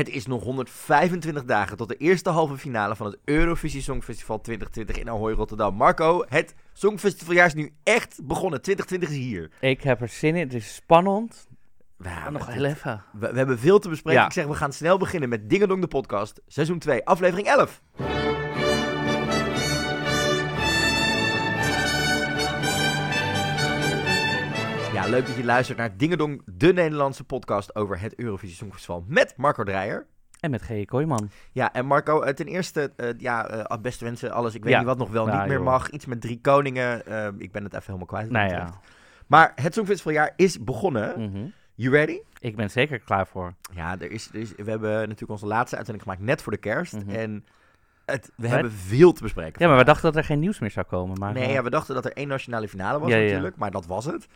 Het is nog 125 dagen tot de eerste halve finale van het Eurovisie Songfestival 2020 in Ahoy Rotterdam. Marco, het Songfestivaljaar is nu echt begonnen. 2020 is hier. Ik heb er zin in. Het is spannend. Ja, nog het- heel even. we, we hebben veel te bespreken. Ja. Ik zeg, we gaan snel beginnen met Dingedong de podcast. Seizoen 2, aflevering 11. Ja, leuk dat je luistert naar Dingedong, de Nederlandse podcast over het Eurovisie Songfestival met Marco Dreyer. En met G.J. Kooijman. Ja, en Marco, eh, ten eerste, eh, ja, eh, beste wensen, alles. Ik weet Ja. niet wat nog wel Ja, niet meer joh. mag. Iets met drie koningen. ik ben het even helemaal kwijt. Nou ja. Maar het Songfestivaljaar is begonnen. Mhm. You ready? Ik ben zeker klaar voor. Ja, er is, er is, we hebben natuurlijk onze laatste uitzending gemaakt net voor de kerst. Mhm. En het, we hebben veel te bespreken. Ja, maar we dachten dat er geen nieuws meer zou komen. Maar Nee, eh, ja, we dachten dat er één nationale finale was Ja, ja. natuurlijk. Maar dat was het.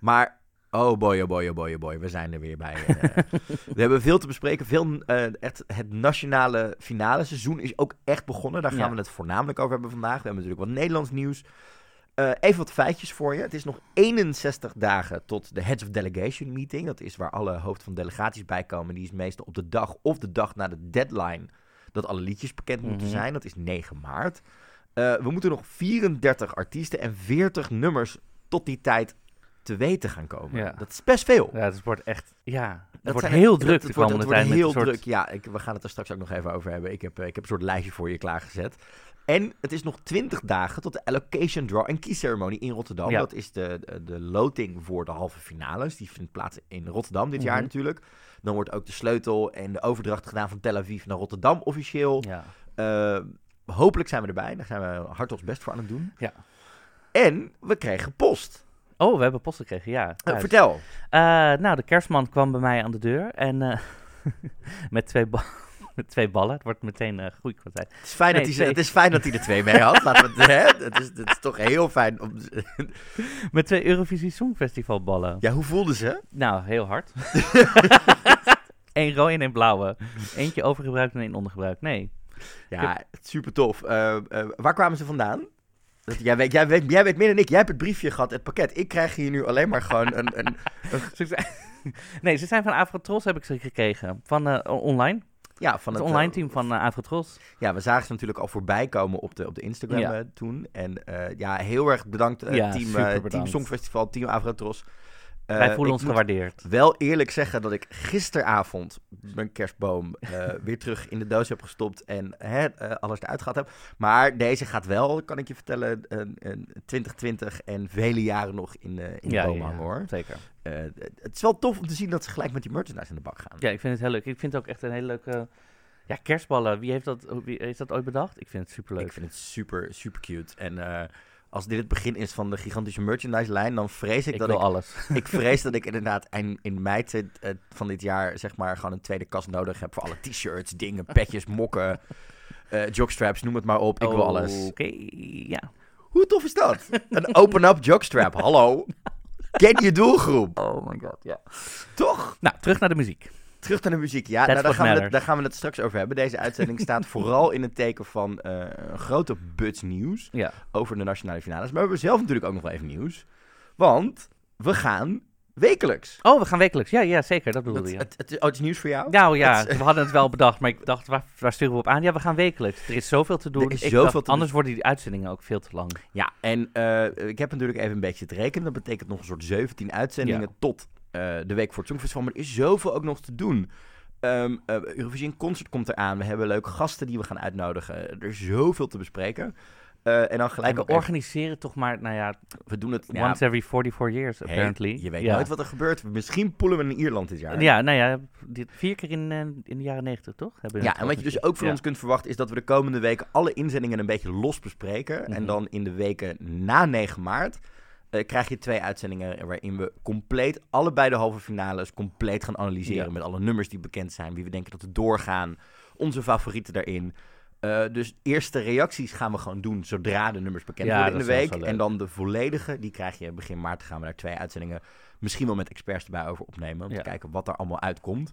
Maar, oh boy, oh boy, oh boy, oh boy. We zijn er weer bij. eh. we hebben veel te bespreken. Veel, echt, het nationale finale seizoen is ook echt begonnen. Daar gaan we het voornamelijk over hebben vandaag. We hebben natuurlijk wat Nederlands nieuws. Eh, even wat feitjes voor je. Het is nog 61 dagen tot de Heads of Delegation meeting. Dat is waar alle hoofden van delegaties bij komen. Die is meestal op de dag of de dag na de deadline dat alle liedjes bekend moeten Mhm. zijn. Dat is 9 maart. Eh, we moeten nog 34 artiesten en 40 nummers tot die tijd te weten gaan komen. Ja. Dat is best veel. ja, het wordt echt... Ja, het Dat wordt heel druk het wordt- Het heel soort- druk. Ja, ik, we gaan het er straks ook nog even over hebben. Ik heb, eh, ik heb een soort lijstje voor je klaargezet. En het is nog 20 dagen tot de allocation draw en kiesceremonie in Rotterdam. Ja. Dat is de, de, de loting voor de halve finales. Die vindt plaats in Rotterdam dit jaar Mhm. natuurlijk. Dan wordt ook de sleutel en de overdracht gedaan van Tel Aviv naar Rotterdam officieel. Ja. Eh, hopelijk zijn we erbij. Daar zijn we hard ons best voor aan het doen. Ja. En we kregen post. Oh, we hebben post gekregen, ja. Eh, vertel. Eh, nou, de kerstman kwam bij mij aan de deur. En met, twee ba- met twee ballen. Het wordt meteen eh goede kwaliteit. Het is, fijn Nee, dat hij, het is fijn dat hij er twee mee had. Laten we het, hè? Het, is, het is toch heel fijn. Om, Met twee Eurovisie Songfestival ballen. ja, hoe voelden ze? Nou, heel hard. Eén rooi en één blauwe. Eentje overgebruikt en één ondergebruikt. Nee. Ja, super tof. Eh, eh, waar kwamen ze vandaan? Dat, jij, weet, jij, weet, jij weet meer dan ik. Jij hebt het briefje gehad, het pakket. Ik krijg hier nu alleen maar gewoon een... een nee, ze zijn van Avrotros heb ik ze gekregen. Van eh, online. Ja, van Het het, online eh, team van uh, Avrotros. Ja, we zagen ze natuurlijk al voorbij komen op de, op de Instagram Ja. eh, toen. En ja, heel erg bedankt team, team. Songfestival, Team Avrotros. Eh, Wij voelen ons gewaardeerd. wel eerlijk zeggen dat ik gisteravond mijn kerstboom eh, weer terug in de doos heb gestopt en hè, eh, alles eruit gehad heb. Maar deze gaat wel, kan ik je vertellen, een, een 2020 en vele jaren nog in, in de boom hangen hoor. Zeker. Het is wel tof om te zien dat ze gelijk met die merchandise in de bak gaan. Ja, ik vind het heel leuk. Ik vind het ook echt een hele leuke... Ja, kerstballen. Wie heeft dat, wie heeft dat ooit bedacht? Ik vind het superleuk. Ik vind het super, super cute. En als dit het begin is van de gigantische merchandise lijn, dan vrees ik, Ik dat wil ik alles. Ik vrees dat ik inderdaad in, in mei te- eh, van dit jaar zeg maar gewoon een tweede kast nodig heb voor alle t-shirts, dingen, petjes, mokken, eh jockstraps, noem het maar op. Ik wil alles. Oké, ja. Hoe tof is dat? Een open-up jockstrap, hallo. Ken je doelgroep, Oh my god, ja. toch? Nou, terug naar de muziek. Terug naar de muziek. Ja, nou, daar, gaan we het, daar gaan we het straks over hebben. Deze uitzending staat vooral in het teken van een grote buts nieuws Ja. over de nationale finales. Maar we hebben zelf natuurlijk ook nog wel even nieuws. Want we gaan wekelijks. Oh, we gaan wekelijks. Ja, ja zeker. Dat bedoelde je. het, het, oh, het is nieuws voor jou? Nou ja, Het- we hadden het wel bedacht, maar ik dacht, waar, waar sturen we op aan? Ja, we gaan wekelijks. Er is zoveel te doen. Er zoveel dacht, te anders worden die uitzendingen ook veel te lang. Ja, en eh, ik heb natuurlijk even een beetje te rekenen. Dat betekent nog een soort 17 uitzendingen Ja. tot eh, de week voor het Songfestival. Maar er is zoveel ook nog te doen. Eh, Eurovisie in Concert komt eraan. We hebben leuke gasten die we gaan uitnodigen. Er is zoveel te bespreken. Eh, en dan gelijk En we even- organiseren toch maar, nou ja, we doen het... Ja, once every 44 years, hey, apparently. je weet ja. nooit wat er gebeurt. Misschien poelen we in Ierland dit jaar. Ja, nou ja, dit, vier keer in, in de jaren 90, toch? Hebben we Ja, en wat je dus ook van Ja. ons kunt verwachten is dat we de komende weken alle inzendingen een beetje los bespreken. En Mhm. dan in de weken na 9 maart eh, krijg je twee uitzendingen waarin we compleet allebei de halve finales compleet gaan analyseren Ja. met alle nummers die bekend zijn, wie we denken dat er doorgaan, onze favorieten daarin. Eh, dus eerste reacties gaan we gewoon doen zodra de nummers bekend Ja, worden in de week. En dan de volledige, die krijg je begin maart. Gaan we daar twee uitzendingen misschien wel met experts erbij over opnemen. Om Ja. te kijken wat er allemaal uitkomt.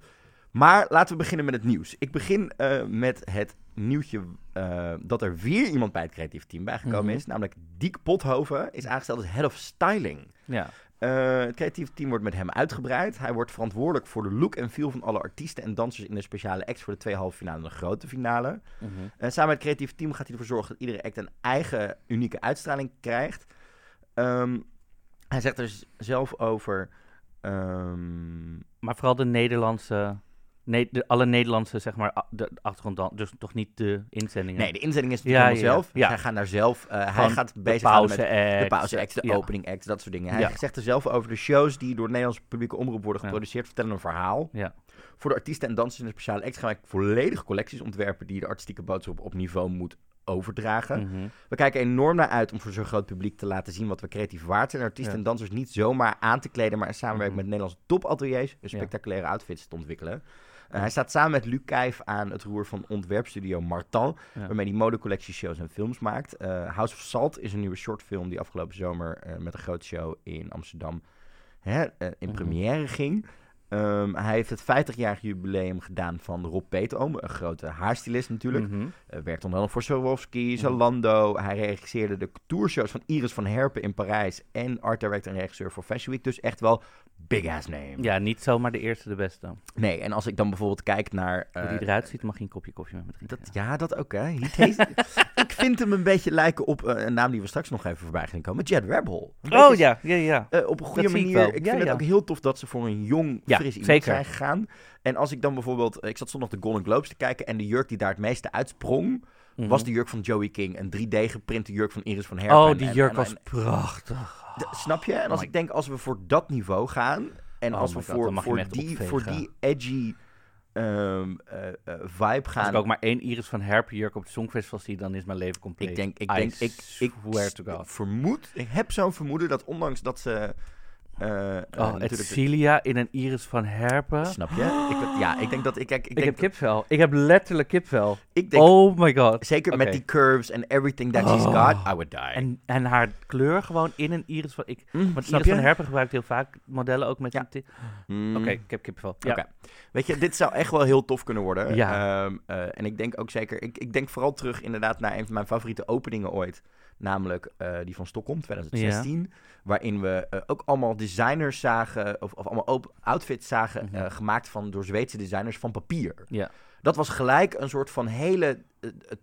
Maar laten we beginnen met het nieuws. Ik begin eh, met het nieuwtje eh, dat er weer iemand bij het creatieve team bijgekomen Mhm. is. Namelijk Diek Pothoven is aangesteld als head of styling. Ja. Eh, het creatieve team wordt met hem uitgebreid. Hij wordt verantwoordelijk voor de look en feel van alle artiesten en dansers in de speciale acts voor de twee halve finale en de grote finale. Mhm. En samen met het creatieve team gaat hij ervoor zorgen dat iedere act een eigen unieke uitstraling krijgt. Ehm, hij zegt er zelf over. ehm, Maar vooral de Nederlandse, ne de, alle Nederlandse, zeg maar, de, achtergrond dan, dus toch niet de inzendingen. nee, de inzending is Ja, helemaal ja, zelf. ja. Hij gaat daar zelf. eh, hij gaat bezig met de pauze act, de ja. opening act, dat soort dingen. Hij zegt er zelf over de shows die door de Nederlandse publieke omroep worden geproduceerd, vertellen een verhaal. Ja. Voor de artiesten en dansers in de speciale act gaan wij volledige collecties ontwerpen die de artistieke boodschap op niveau moet overdragen. Mhm. We kijken enorm naar uit om voor zo'n groot publiek te laten zien wat we creatief waard zijn. En artiesten Ja. en dansers niet zomaar aan te kleden, maar in samenwerking Mhm. met Nederlandse topateliers een Ja. spectaculaire outfits te ontwikkelen. Uh, hij staat samen met Luc Kijf aan het roer van ontwerpstudio Martin, Ja. waarmee hij modecollecties, shows en films maakt. Uh, House of Salt is een nieuwe shortfilm die afgelopen zomer uh, met een grote show in Amsterdam hè, in Mhm. première ging. Um, hij heeft het 50-jarig jubileum gedaan van Rob Peetoom, een grote haarstylist natuurlijk. Mhm. Uh, werkte onder andere voor Swarovski, Zalando. Hij regisseerde de tourshows van Iris van Herpen in Parijs. En art director en regisseur voor Fashion Week. Dus echt wel big ass name. Ja, niet zomaar de eerste de beste. Nee, en als ik dan bijvoorbeeld kijk naar... Hoe uh, die eruit ziet, mag je een kopje koffie met me drinken. dat, ja, dat ook hè. Ik vind hem een beetje lijken op uh, een naam die we straks nog even voorbij gaan komen. Jet Rebel. Oh ja, ja, ja. op een goede Dat zie ik manier. Ik, Ja, vind ja. het ook heel tof dat ze voor een jong, Ja, fris iemand zeker. zijn gegaan. En als ik dan bijvoorbeeld... Ik zat zondag de Golden Globes te kijken. En de jurk die daar het meeste uitsprong... Mhm. was de jurk van Joey King. Een 3D geprinte jurk van Iris van Herpen. Oh, die jurk en- was en- prachtig. snap je? En als my- ik denk, als we voor dat niveau gaan... En Oh als we God, voor, voor, die, opvegen. voor die edgy ehm, eh, eh, vibe Als gaan... ik ook maar één Iris van Herpen jurk op het Songfestival zie, dan is mijn leven compleet. Ik denk, ik I denk, ik, ik, to God. vermoed, ik heb zo'n vermoeden dat ondanks dat ze... eh, eh, Oh, Celia in een Iris van Herpen. Snap je? Ik, ja, ik denk dat ik... Kijk, ik, Ik, denk heb kipvel. Ik heb letterlijk kipvel. ik denk, oh my god. zeker met die curves en everything that she's Oh. got, I would die. En, en haar kleur gewoon in een Iris van... Ik, Mm, want snap Iris je? van Herpen gebruikt heel vaak modellen ook met Ja. Mm. Oké, ik heb kipvel. Ja. Oké. Weet je, dit zou echt wel heel tof kunnen worden. Ja. Ehm, eh, en ik denk ook zeker, ik, ik denk vooral terug inderdaad naar een van mijn favoriete openingen ooit. Namelijk eh, die van Stockholm 2016. Waarin we eh, ook allemaal designers zagen, of, of allemaal outfits zagen, Mhm. eh, gemaakt van, door Zweedse designers van papier. Ja. Dat was gelijk een soort van hele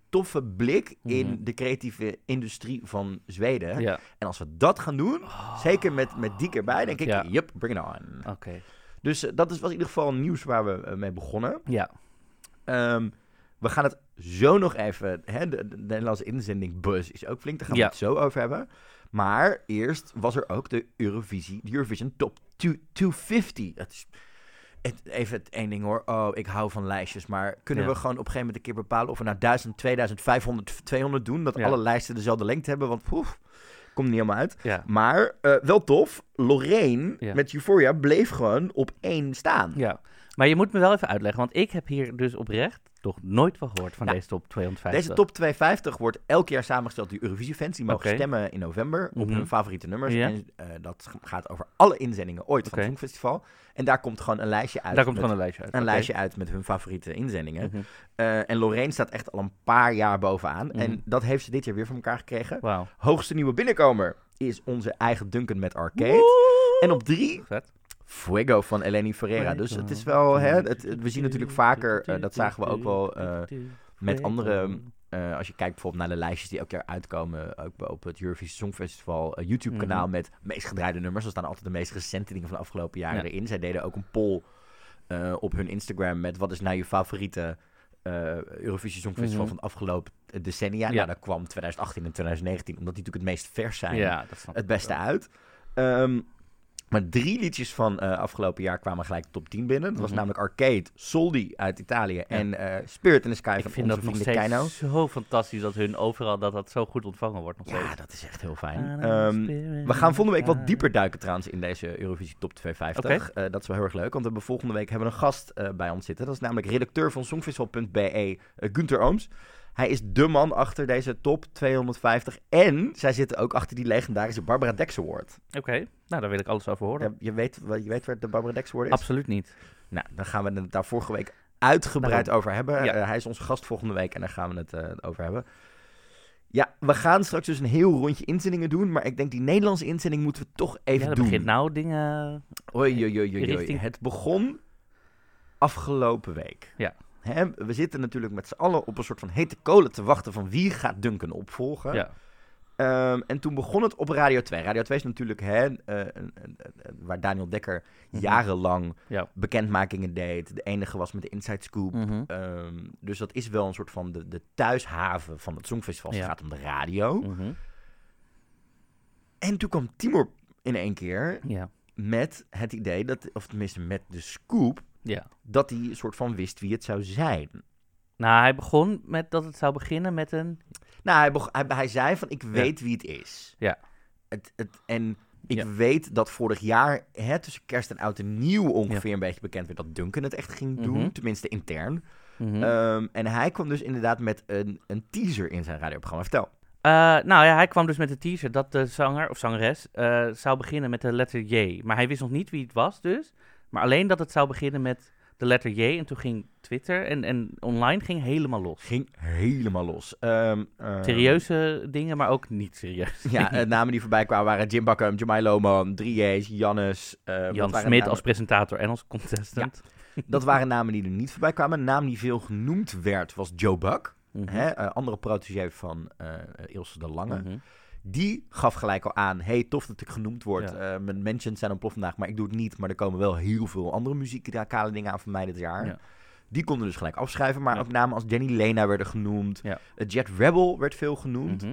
toffe blik in Mhm. de creatieve industrie van Zweden. Ja. En als we dat gaan doen, zeker met, met die erbij, denk ik, Ja. yep, bring it on. Oké. Dus dat is, was in ieder geval nieuws waar we mee begonnen. Ja. Ehm, we gaan het zo nog even. Hè, de, de Nederlandse inzending Buzz is ook flink. Daar gaan Ja. we het zo over hebben. Maar eerst was er ook de Eurovisie, de Eurovision Top 2 250. Het is, het, even het één ding hoor. Oh, ik hou van lijstjes. Maar kunnen Ja. we gewoon op een gegeven moment een keer bepalen of we nou 1000, 2000, 500, 200 doen? Dat Ja. alle lijsten dezelfde lengte hebben. Want poef, komt niet helemaal uit. Ja. Maar eh, wel tof. Lorraine met Euphoria bleef gewoon op één staan. Ja. Maar je moet me wel even uitleggen, want ik heb hier dus oprecht toch nooit van gehoord van Ja. deze top 250. Deze top 250 wordt elk jaar samengesteld door Eurovisie-fans. Die mogen stemmen in november op Mhm. hun favoriete nummers. Ja. En eh, dat gaat over alle inzendingen ooit van het Songfestival. En daar komt gewoon een lijstje uit. Daar komt gewoon een lijstje uit. een lijstje uit met hun favoriete inzendingen. Mhm. Eh, en Lorraine staat echt al een paar jaar bovenaan. Mhm. En dat heeft ze dit jaar weer voor elkaar gekregen. Wauw. Hoogste nieuwe binnenkomer is onze eigen Duncan met Arcade. Woe! En op drie Vet. Fuego van Eleni Ferreira. Dus het is wel, hè, het, het- we zien natuurlijk vaker, eh, dat zagen we ook wel eh, met andere, eh, als je kijkt bijvoorbeeld naar de lijstjes die elk jaar uitkomen, ook op het Eurovisie Songfestival YouTube-kanaal Mhm. met meest gedraaide nummers. Er staan altijd de meest recente dingen van de afgelopen jaren Ja. erin. Zij deden ook een poll op hun Instagram met wat is nou je favoriete Eurovisie Songfestival Mhm. van de afgelopen decennia. Ja. Nou, daar kwam 2018 en 2019, omdat die natuurlijk het meest vers zijn Ja, dat snap het beste wel. uit. Ehm, maar drie liedjes van eh, afgelopen jaar kwamen gelijk de top 10 binnen. Dat was Mhm. namelijk Arcade, Soldi uit Italië en eh, Spirit in the Sky Ik van vind dat nog steeds Keino. zo fantastisch dat hun overal dat dat zo goed ontvangen wordt nog Ja, steeds. dat is echt heel fijn. Ehm, we gaan volgende week wat dieper duiken trouwens in deze Eurovisie Top 250. Eh, dat is wel heel erg leuk, want we hebben volgende week hebben we een gast bij ons zitten. Dat is namelijk redacteur van Songfestival.be, Gunther Ooms. Hij is de man achter deze top 250. En zij zitten ook achter die legendarische Barbara Dex Award. Oké, nou daar wil ik alles over horen. Ja, je, weet, wat- je weet waar de Barbara Dex Award is? Absoluut niet. Nou, dan gaan we het daar vorige week uitgebreid Daarom. over hebben. Ja. Eh, hij is onze gast volgende week en daar gaan we het eh, over hebben. Ja, we gaan straks dus een heel rondje inzendingen doen. Maar ik denk die Nederlandse inzending moeten we toch even ja, dat doen. begint nou dingen... Oei, oei, oei, oei, oei. richting- Het begon afgelopen week. Ja. Hè, we zitten natuurlijk met z'n allen op een soort van hete kolen te wachten van wie gaat Duncan opvolgen. Ja. Ehm, en toen begon het op Radio 2. Radio 2 is natuurlijk hè, een, een- waar Daniel Dekker Mhm. jarenlang Ja. bekendmakingen deed. De enige was met de Inside Scoop. Mhm. Ehm, dus dat is wel een soort van de, de thuishaven van het Songfestival. Het gaat om de radio. Mhm. En toen kwam Timur in één keer Ja. met het idee dat, of tenminste met de scoop, ja. dat hij een soort van wist wie het zou zijn. Nou, hij begon met dat het zou beginnen met een... Nou, hij, beg- hij, hij zei van, ik weet wie het is. Ja. Het, het, en ik Ja. weet dat vorig jaar, hè, tussen kerst en oud en nieuw ongeveer een beetje bekend werd dat Duncan het echt ging doen. Mhm. Tenminste intern. Mhm. Ehm, en hij kwam dus inderdaad met een, een teaser in zijn radioprogramma. Vertel. Eh, nou ja, hij kwam dus met de teaser dat de zanger of zangeres eh, zou beginnen met de letter J. Maar hij wist nog niet wie het was dus. Maar alleen dat het zou beginnen met de letter J. En toen ging Twitter en, en online ging helemaal los. Ging helemaal los. Ehm, ehm, Serieuze dingen, maar ook niet serieus. Ja, eh, namen die voorbij kwamen waren Jim Bakker, Jamai Lohman, 3J's, Jannes. eh, Jan Smit namen- als presentator en als contestant. Dat waren namen die er niet voorbij kwamen. Een naam die veel genoemd werd was Joe Buck. Hè, eh, andere protégé van Ilse de Lange. Mhm. Die gaf gelijk al aan, hey, tof dat ik genoemd word. Ja. Eh, mijn mentions zijn ontploft vandaag, maar ik doe het niet. Maar er komen wel heel veel andere muzikale dingen aan van mij dit jaar. Ja. Die konden dus gelijk afschrijven. Maar Ja. ook namen als Jenny Lena werden genoemd. Eh, Jet Rebel werd veel genoemd.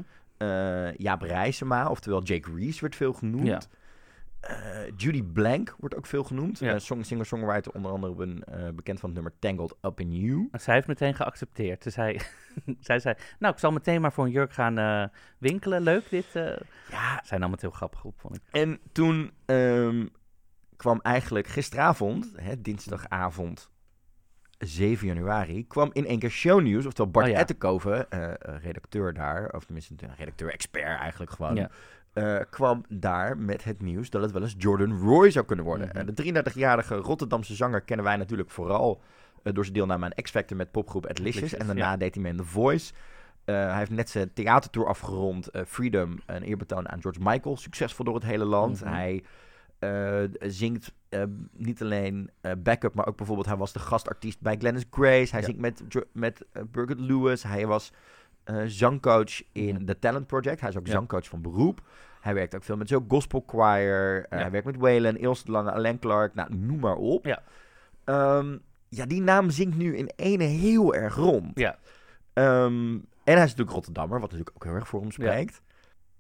Jaap Rijsema, oftewel Jake Reese, werd veel genoemd. Eh, Judy Blank wordt ook veel genoemd. Ja. Song, singer-songwriter, onder andere ben, eh, bekend van het nummer Tangled Up in You. Zij heeft meteen geaccepteerd. Dus hij, zij zei, nou, ik zal meteen maar voor een jurk gaan winkelen. Leuk dit. Ja, Zij nam het heel grappig op, vond ik. en toen ehm, kwam eigenlijk gisteravond, hè, dinsdagavond 7 januari, kwam in één keer shownieuws, oftewel Bart Oh ja. Ettenkoven, redacteur daar, of tenminste een redacteur-expert eigenlijk gewoon, Ja. Eh, kwam daar met het nieuws dat het wel eens Jordan Roy zou kunnen worden. Mhm. De 33-jarige Rotterdamse zanger kennen wij natuurlijk vooral eh, door zijn deelname aan X-Factor met popgroep. Atlassius, En daarna ja. deed hij mee in The Voice. Eh, hij heeft net zijn theatertour afgerond, Freedom, een eerbetoon aan George Michael, succesvol door het hele land. Mhm. Hij zingt niet alleen backup, maar ook bijvoorbeeld hij was de gastartiest bij Glennis Grace. Hij Ja. zingt met, met Birgit Lewis. Hij was zangcoach in Mhm. The Talent Project. Hij is ook zangcoach van beroep. Hij werkt ook veel met zo'n gospel choir. Eh. Hij werkt met Waylon, Ilse de Lange, Alain Clark. Nou, noem maar op. Ja. Ehm, ja, die naam zingt nu in ene heel erg rond. Ja. Ehm, en hij is natuurlijk Rotterdammer, wat natuurlijk ook heel erg voor hem spreekt.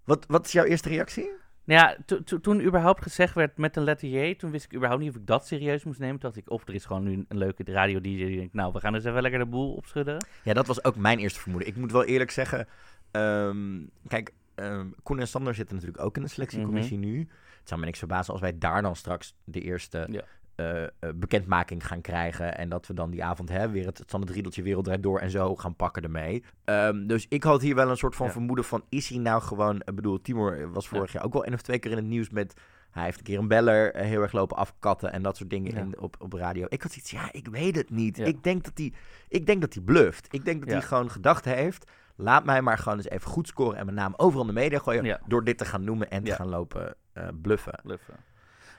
Wat, wat is jouw eerste reactie? Nou ja, to- to- toen überhaupt gezegd werd met een letter J, toen wist ik überhaupt niet of ik dat serieus moest nemen. Toen dacht ik, of er is gewoon nu een leuke radio DJ die denkt, nou, we gaan eens even lekker de boel opschudden. Ja, dat was ook mijn eerste vermoeden. Ik moet wel eerlijk zeggen, ehm, kijk, ehm Koen en Sander zitten natuurlijk ook in de selectiecommissie nu. Het zou me niks verbazen als wij daar dan straks de eerste Ja. Eh, eh, bekendmaking gaan krijgen. En dat we dan die avond hè, weer het, het standaard riedeltje Wereld Draait Door en zo gaan pakken ermee. Ehm, dus ik had hier wel een soort van Ja. vermoeden van, is hij nou gewoon... Ik bedoel, Timur was vorig jaar ook wel één of twee keer in het nieuws met... Hij heeft een keer een beller eh, heel erg lopen afkatten en dat soort dingen Ja. in, op, op radio. Ik had iets, ja, ik weet het niet. Ja. Ik denk dat hij, ik denk dat hij bluft. Ik denk dat Ja. hij gewoon gedacht heeft, laat mij maar gewoon eens even goed scoren en mijn naam overal in de media gooien door dit te gaan noemen en te gaan lopen eh, bluffen. Bluffen.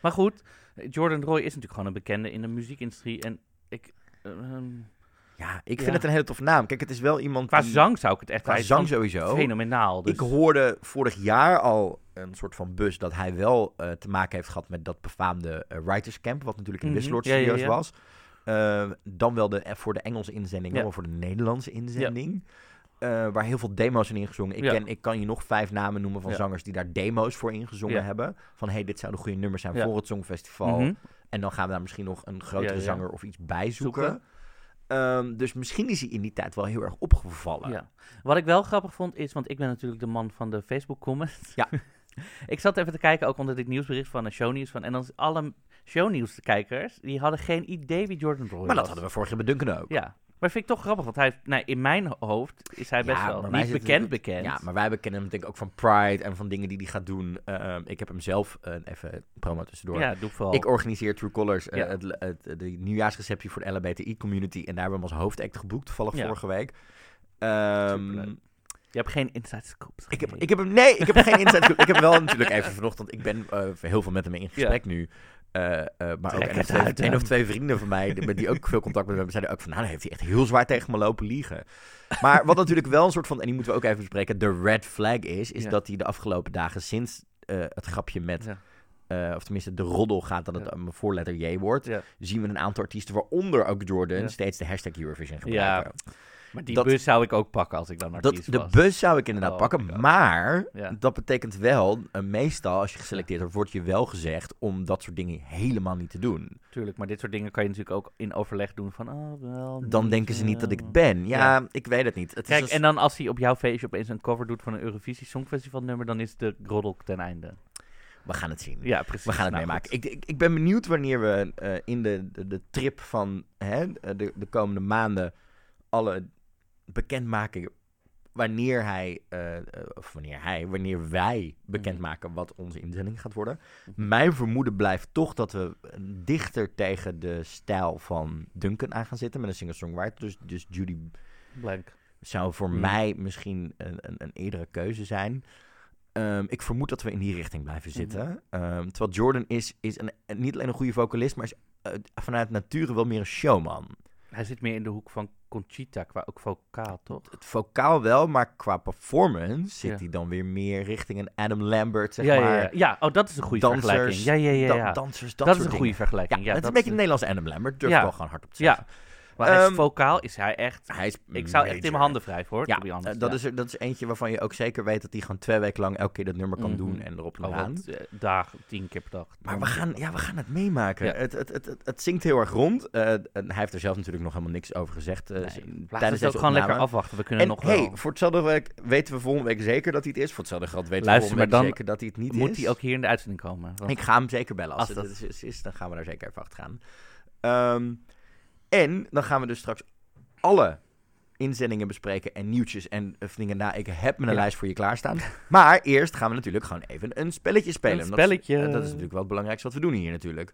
Maar goed, Jordan Roy is natuurlijk gewoon een bekende in de muziekindustrie. En ik, ehm, Ja, ik Ja. vind het een hele toffe naam. Kijk, het is wel iemand qua die- zang zou ik het echt... qua zang sowieso. Fenomenaal. Dus, Ik hoorde vorig jaar al een soort van bus dat hij wel eh, te maken heeft gehad met dat befaamde eh, Writers Camp, wat natuurlijk in. Wisseloord Ja, ja, Studios ja. was. Eh, dan wel de, eh, voor de Engelse inzending, dan wel voor de Nederlandse inzending. Eh, waar heel veel demo's zijn ingezongen. Ik, Ja. ken, ik kan je nog vijf namen noemen van Ja. zangers die daar demo's voor ingezongen Ja. hebben. Van hey, dit zouden goede nummers zijn voor het Songfestival. Mhm. En dan gaan we daar misschien nog een grotere zanger of iets bij zoeken. Ehm, dus misschien is hij in die tijd wel heel erg opgevallen. Wat ik wel grappig vond is, want ik ben natuurlijk de man van de Facebook comments. Ja. ik zat even te kijken, ook onder dit nieuwsbericht van een shownieuws. Van, en dan alle shownieuws-kijkers, die hadden geen idee wie Jordan Roy was. Maar dat hadden we vorig jaar bij Duncan ook. Ja, maar vind ik toch grappig, want hij, nou, in mijn hoofd is hij best Ja, wel niet bekend bekend. Ja, maar wij kennen hem denk ik ook van Pride en van dingen die hij gaat doen. Ehm, ik heb hem zelf, eh, even promo tussendoor. Ja, doe vooral. Ik organiseer True Colors, eh, Ja. het, het, de nieuwjaarsreceptie voor de LHBTI-community. En daar hebben we hem als hoofdact geboekt, toevallig Ja. vorige week. Superleuk. Je hebt geen inside scoops. Ik heb, ik heb hem, nee, ik heb geen inside scoop. Ik heb wel natuurlijk even vanochtend, ik ben eh, heel veel met hem in gesprek nu. Eh, eh, maar ook één of, twee, of vrienden van mij, die- die ook veel contact met hem hebben, zeiden ook van, nou, dan heeft hij echt heel zwaar tegen me lopen liegen. Maar wat natuurlijk wel een soort van, en die moeten we ook even bespreken, de red flag is, is Ja. dat hij de afgelopen dagen sinds eh, het grapje met, Ja. of tenminste de roddel gaat dat het Ja. een voorletter J wordt, Ja. zien we een aantal artiesten, waaronder ook Jordan, Ja. steeds de hashtag Eurovision gebruiken. Maar die Dat- bus zou ik ook pakken als ik dan Dat, artiest de was. bus zou ik inderdaad Oh pakken, God. maar Ja. dat betekent wel, eh, meestal als je geselecteerd wordt, wordt je wel gezegd om dat soort dingen helemaal niet te doen. Tuurlijk, maar dit soort dingen kan je natuurlijk ook in overleg doen van, oh wel. Dan niet, denken ze niet dat ik eh. het ben. Ja, Ja. ik weet het niet. Het Kijk, en dan als hij op jouw feestje opeens een cover doet van een Eurovisie Songfestival nummer, dan is de roddel ten einde. we gaan het zien. Ja, precies. We gaan het Nou, meemaken. ik, ik ben benieuwd wanneer we eh, in de, de, de trip van hè, de, de komende maanden alle bekendmaken wanneer hij, eh, eh, of wanneer hij, wanneer wij bekendmaken wat onze inzending gaat worden. Mhm. Mijn vermoeden blijft toch dat we dichter tegen de stijl van Duncan aan gaan zitten met een singer-songwriter. Dus, dus Judy Blank. zou voor Hmm. mij misschien een, een, een eerdere keuze zijn. Ehm, ik vermoed dat we in die richting blijven Mhm. zitten. Ehm, terwijl Jordan is, is een, een- niet alleen een goede vocalist, maar is eh, vanuit nature wel meer een showman. Hij zit meer in de hoek van Conchita, qua ook vocaal, toch? Het vocaal wel, maar qua performance zit Ja. hij dan weer meer richting een Adam Lambert, zeg ja, maar. ja, ja. ja, oh, dat is een goede Dansers, vergelijking. Ja, ja, ja. da- ja. dansers, dat, dat is een goede vergelijking. Ja, het is een beetje een Nederlandse Adam Lambert, durf ik wel gewoon hard op te Ja. Maar hij is Ehm, vocaal is hij echt... Hij is Ik zou echt in mijn handen wrijven, hoor. Ja, eh, dat, Ja. is dat is eentje waarvan je ook zeker weet dat hij gewoon twee weken lang elke keer dat nummer kan Mhm. doen en erop Oh, wat, eh, dagen, tien keer per dag. Maar we gaan, ja, we gaan het meemaken. Ja. Het, het, het, het, het zingt heel erg rond. Eh, hij heeft er zelf natuurlijk nog helemaal niks over gezegd. eh, Nee, we tijdens het deze ook gewoon lekker afwachten. We kunnen En nog hey, wel... voor hetzelfde week weten we volgende week zeker dat hij het is. Voor hetzelfde geld weten Luister, we volgende week zeker dat hij het niet Moet is. hij ook hier in de uitzending komen? Want- Ik ga hem zeker bellen. Als, Als het dat- is, dan gaan we daar zeker even achter gaan. Ehm, en dan gaan we dus straks alle inzendingen bespreken en nieuwtjes en eh, dingen. Nou, ik heb mijn Ja. lijst voor je klaarstaan. Maar eerst gaan we natuurlijk gewoon even een spelletje spelen. Een Dat is- spelletje. eh, Dat, is natuurlijk wel het belangrijkste wat we doen hier natuurlijk.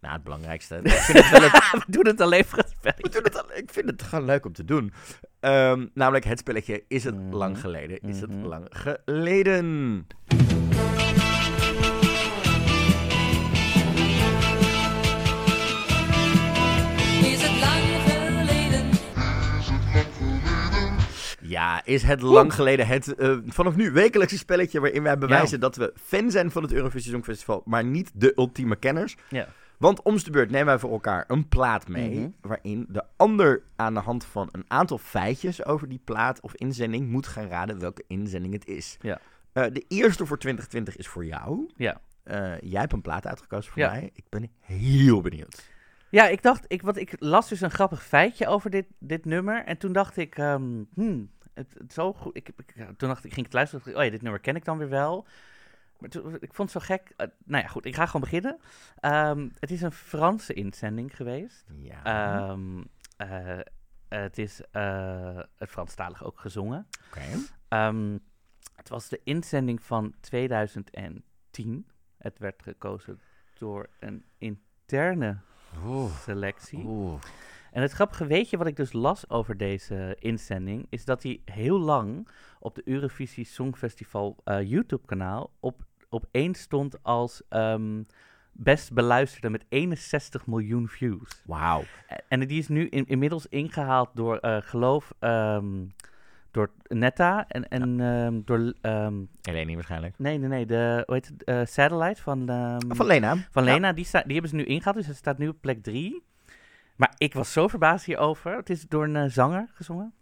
Nou, het belangrijkste. ik vind het wel het, we doen het alleen voor het we spelletje. doen het al- ik vind het gewoon leuk om te doen. Ehm, namelijk het spelletje Is het Mhm. lang geleden? Is het Mhm. lang geleden? Ja, is het lang geleden het eh, vanaf nu wekelijkse spelletje waarin wij bewijzen dat we fan zijn van het Eurovisie Songfestival, maar niet de ultieme kenners. Ja. Want om de beurt nemen wij voor elkaar een plaat mee, Mhm. waarin de ander aan de hand van een aantal feitjes over die plaat of inzending moet gaan raden welke inzending het is. Ja. Eh, de eerste voor 2020 is voor jou. Ja. Eh, jij hebt een plaat uitgekozen voor Ja. mij. Ik ben heel benieuwd. Ja, ik dacht, ik, wat, ik las dus een grappig feitje over dit, dit nummer. En toen dacht ik, ehm, hmm, het, het zo goed. Ik, toen dacht ik, ging ik het luisteren. dacht ik, oh ja, dit nummer ken ik dan weer wel. Maar toen, ik vond het zo gek. Eh, nou ja, goed, ik ga gewoon beginnen. Ehm, het is een Franse inzending geweest. Ja. Ehm, eh, het is eh, het Franstalig ook gezongen. Oké. Ehm, het was de inzending van 2010. Het werd gekozen door een interne Oeh. selectie. Oeh. En het grappige weetje wat ik dus las over deze inzending, is dat hij heel lang op de Eurovisie Songfestival eh, YouTube-kanaal op, op één stond als ehm, best beluisterde met 61 miljoen views. Wauw. En die is nu in- inmiddels ingehaald door, eh, geloof, ehm, door Netta en, en ehm, door, ehm, Eleni waarschijnlijk. nee, nee, nee, de, hoe heet het, eh, Satellite van, ehm, Van Lena. van Ja. Lena, die, sta, die hebben ze nu ingehaald, dus het staat nu op plek 3. Maar ik was zo verbaasd hierover. Het is door een eh, zanger gezongen.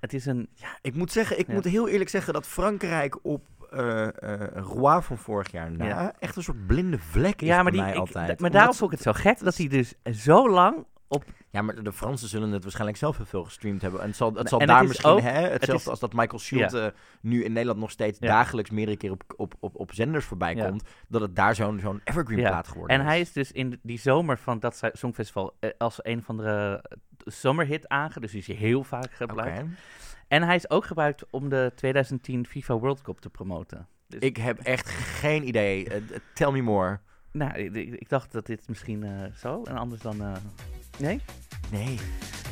Het is een... Ik moet zeggen, ik Ja. moet heel eerlijk zeggen dat Frankrijk op eh eh Roi van vorig jaar na Ja. echt een soort blinde vlek is ja, maar, bij die, mij ik, altijd. maar daarom vond ik het zo gek dat hij dus zo lang op... Ja, maar de Fransen zullen het waarschijnlijk zelf heel veel gestreamd hebben. En het zal, het zal En daar het is misschien, ook- hè, hetzelfde is- als dat Michael Schulte nu in Nederland nog steeds dagelijks meerdere keer op, op, op, op zenders voorbij komt, dat het daar zo'n zo'n evergreen plaat geworden En hij is dus in die zomer van dat Songfestival eh, als een van de eh, zomerhit aange, dus is hij heel vaak gebruikt. En hij is ook gebruikt om de 2010 FIFA World Cup te promoten. Dus, Ik heb echt geen idee. Eh, eh, tell me more. Nou, ik, dacht dat dit misschien eh, zo en anders dan... eh, nee? Nee.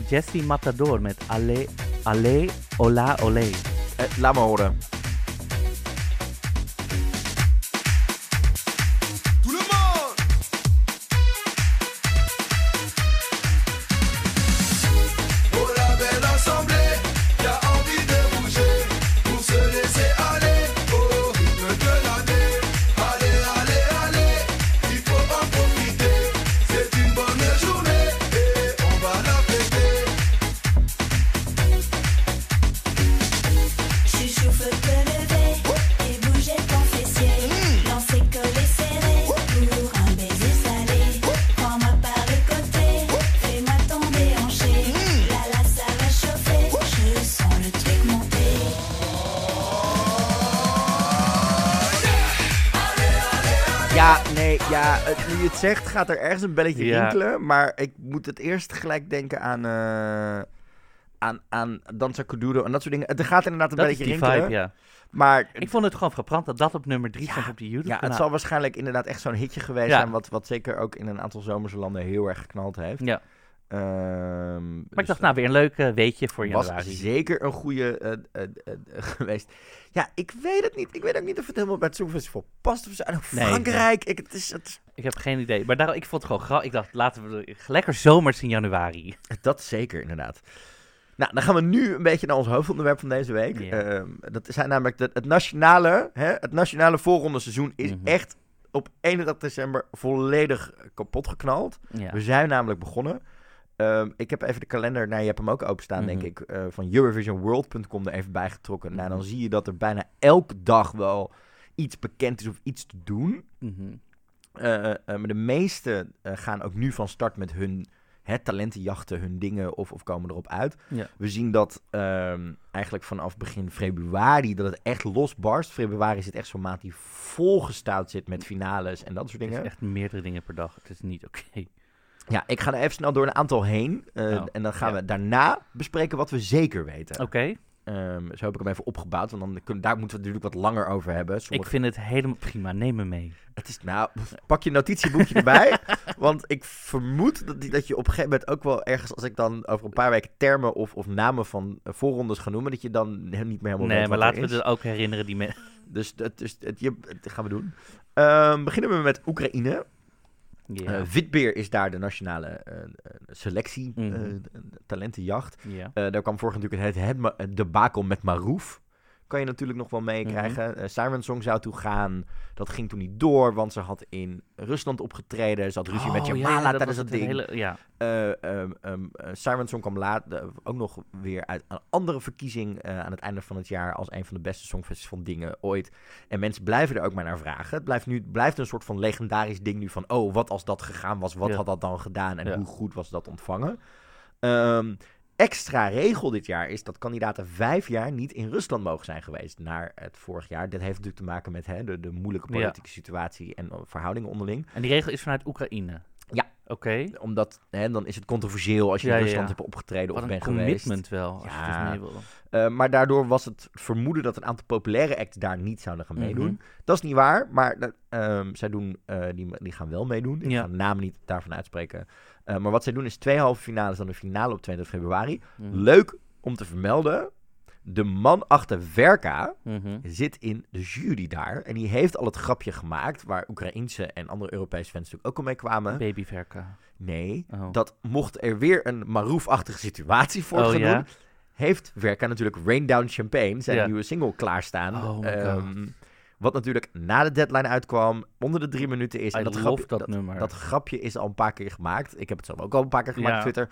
Jesse Matador met Allez, Allez, Ola, Olé. Eh, laat me horen. Zegt gaat er ergens een belletje Ja. rinkelen. Maar ik moet het eerst gelijk denken aan, eh aan, aan Danza Kuduro en dat soort dingen. Het gaat inderdaad een Dat belletje rinkelen. vibe, ja. Maar Ik vond het gewoon frappant dat dat op nummer 3 Ja, stond op die YouTube ja, het zal waarschijnlijk inderdaad echt zo'n hitje geweest zijn. Wat, wat zeker ook in een aantal zomerse landen heel erg geknald heeft. Ja, Ehm, maar dus ik dacht, nou, weer een leuk eh, weetje voor was januari. zeker een goede eh, eh, geweest. Ja, ik weet het niet. Ik weet ook niet of het helemaal bij het Songfestival past. Of zo. En ook Nee, Frankrijk. Ik, het is, het is- Ik heb geen idee. Maar daarom, ik vond het gewoon grappig. Ik dacht, laten we er- lekker zomers in januari. Dat zeker, inderdaad. Nou, dan gaan we nu een beetje naar ons hoofdonderwerp van deze week. Ehm, dat zijn namelijk de- het nationale, hè, het nationale voorrondeseizoen is Mhm. echt op 31 december volledig kapot geknald. Ja. We zijn namelijk begonnen. Ehm, ik heb even de kalender, nou je hebt hem ook openstaan denk Mhm. ik, eh, van EurovisionWorld.com er even bij getrokken. Nou, dan Mhm. zie je dat er bijna elke dag wel iets bekend is of iets te doen. Mhm. Eh, eh, maar de meeste gaan ook nu van start met hun hè, talentenjachten, hun dingen of, of komen erop uit. Ja. We zien dat ehm, eigenlijk vanaf begin februari dat het echt losbarst. Februari zit echt zo'n maand die volgestouwd zit met finales en dat soort Het is dingen. echt meerdere dingen per dag. Het is niet oké. Ja, ik ga er even snel door een aantal heen. eh, Oh, en dan gaan ja. we daarna bespreken wat we zeker weten. Oké, Ehm, zo heb ik hem even opgebouwd, want dan kunnen, daar moeten we het natuurlijk wat langer over hebben. ik vind het helemaal prima. Neem me mee. Het is, nou, pak je notitieboekje erbij. want ik vermoed dat, dat je op een gegeven moment ook wel ergens, als ik dan over een paar weken termen of, of namen van eh, voorrondes ga noemen, dat je dan niet meer helemaal Nee, maar laten we het ook herinneren. Die me Dus dat, dus, het, je, dat gaan we doen. Ehm, beginnen we met Oekraïne. Eh, Witbeer is daar de nationale eh, eh, selectie, Mhm. eh, talentenjacht. Eh, daar kwam vorig natuurlijk het, het, het debakel met Marouf. Kan je natuurlijk nog wel meekrijgen. Eh Siren Song zou toe gaan. Dat ging toen niet door, want ze had in Rusland opgetreden. Ze had ruzie met Oh, ja, Jamala ja, dat tijdens dat ding. hele- ja. Eh, Siren Song kwam later ook nog weer uit een andere verkiezing aan het einde van het jaar als een van de beste songfestival dingen ooit. En mensen blijven er ook maar naar vragen. Het blijft nu blijft een soort van legendarisch ding nu van, oh, wat als dat gegaan was, wat Ja. had dat dan gedaan en Ja. hoe goed was dat ontvangen? Ehm, extra regel dit jaar is dat kandidaten vijf jaar niet in Rusland mogen zijn geweest naar het vorig jaar. Dit heeft natuurlijk te maken met hè, de, de moeilijke Ja. politieke situatie en eh, verhoudingen onderling. En die regel is vanuit Oekraïne? Ja. Oké. Omdat hè, dan is het controversieel als je Ja, in Rusland ja. hebt opgetreden Wat of een bent geweest. commitment wel, als je Ja. dus mee wil. Eh, maar daardoor was het vermoeden dat een aantal populaire acts daar niet zouden gaan meedoen. Mhm. Dat is niet waar, maar dat, ehm, zij doen, eh, die, die gaan wel meedoen. Ik ga de namen niet daarvan uitspreken. Eh, maar wat zij doen is twee halve finales, dan de finale op 20 februari. Mhm. Leuk om te vermelden, de man achter Verka Mhm. zit in de jury daar. En die heeft al het grapje gemaakt, waar Oekraïense en andere Europese fans natuurlijk ook al mee kwamen. Baby Verka. Nee, Oh. dat mocht er weer een Marouf-achtige situatie voor Oh, gaan ja? doen, heeft Verka natuurlijk Rain Down Champagne, zijn Ja. nieuwe single, klaarstaan. Oh Ehm, wat natuurlijk na de deadline uitkwam, onder de drie minuten is. I en dat, grapje, dat, dat, nummer. dat grapje is al een paar keer gemaakt. Ik heb het zelf ook al een paar keer gemaakt Ja. op Twitter.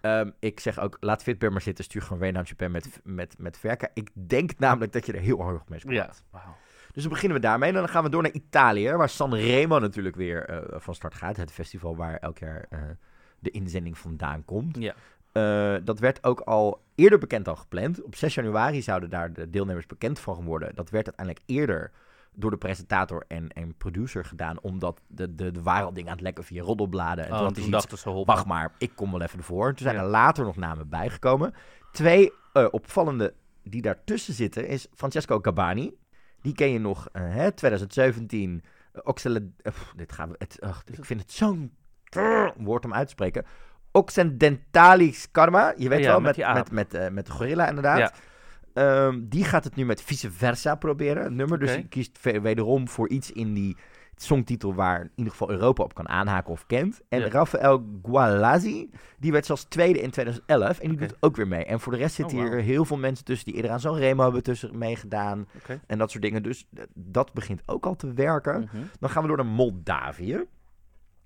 Ehm, ik zeg ook, laat Fitbear maar zitten, stuur gewoon Down Champagne met, met, met Verka. Ik denk namelijk dat je er heel erg mee ja. scoort. Wauw. Dus dan beginnen we daarmee. En dan gaan we door naar Italië, waar Sanremo natuurlijk weer eh, van start gaat. Het festival waar elk jaar eh, de inzending vandaan komt. Ja. Eh, dat werd ook al eerder bekend al gepland. Op 6 januari zouden daar de deelnemers bekend van worden. Dat werd uiteindelijk eerder door de presentator en, en producer gedaan. Omdat de, de, de waren al dingen aan het lekken via roddelbladen. En Oh, toen dachten ze, wacht maar, ik kom wel even ervoor. Toen zijn Ja. er later nog namen bijgekomen. Twee eh, opvallende die daartussen zitten is Francesco Gabani. Die ken je nog, eh, hè, 2017. Uh, Oxele, eh, pff, dit gaan we, het, ach, ik vind het zo'n woord om uit te spreken. Occidentalis Karma, je weet Ja, wel, met met, met, met, eh, met de gorilla inderdaad. Ja. Ehm, die gaat het nu met vice versa proberen, het nummer. Dus die kiest wederom voor iets in die songtitel waar in ieder geval Europa op kan aanhaken of kent. En Ja. Rafael Gualazzi, die werd zelfs tweede in 2011 en die doet ook weer mee. En voor de rest Oh, zitten hier wauw. heel veel mensen tussen die eerder aan Sanremo hebben tussen meegedaan en dat soort dingen. Dus dat begint ook al te werken. Mhm. Dan gaan we door naar Moldavië.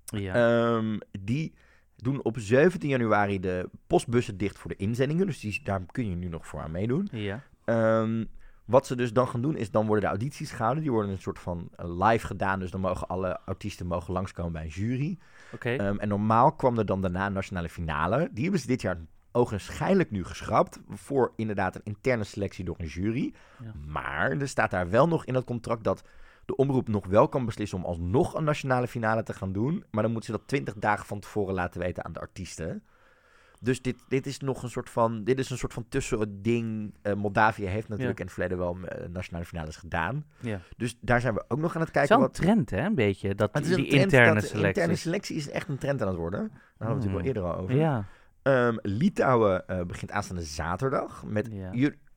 Ja. Ehm, die doen op 17 januari de postbussen dicht voor de inzendingen. Dus die, daar kun je nu nog voor aan meedoen. ja. Ehm, wat ze dus dan gaan doen, is dan worden de audities gehouden. Die worden een soort van eh, live gedaan. Dus dan mogen alle artiesten mogen langskomen bij een jury. Oké. Ehm, en normaal kwam er dan daarna een nationale finale. Die hebben ze dit jaar ogenschijnlijk nu geschrapt. Voor inderdaad een interne selectie door een jury. Ja. Maar er staat daar wel nog in dat contract dat de omroep nog wel kan beslissen om alsnog een nationale finale te gaan doen. Maar dan moeten ze dat 20 dagen van tevoren laten weten aan de artiesten. Dus dit, dit is nog een soort van. Dit is een soort van tussending. Eh Moldavië heeft natuurlijk in het verleden wel eh, nationale finales gedaan. ja. Dus daar zijn we ook nog aan het Het is kijken. wel een Wat, trend, hè? Een beetje. Dat, het is die interne selectie. interne selectie is echt een trend aan het worden. Daar hadden we het natuurlijk al Hmm. eerder over. Ja. Ehm, Litouwen eh, begint aanstaande zaterdag met Ja.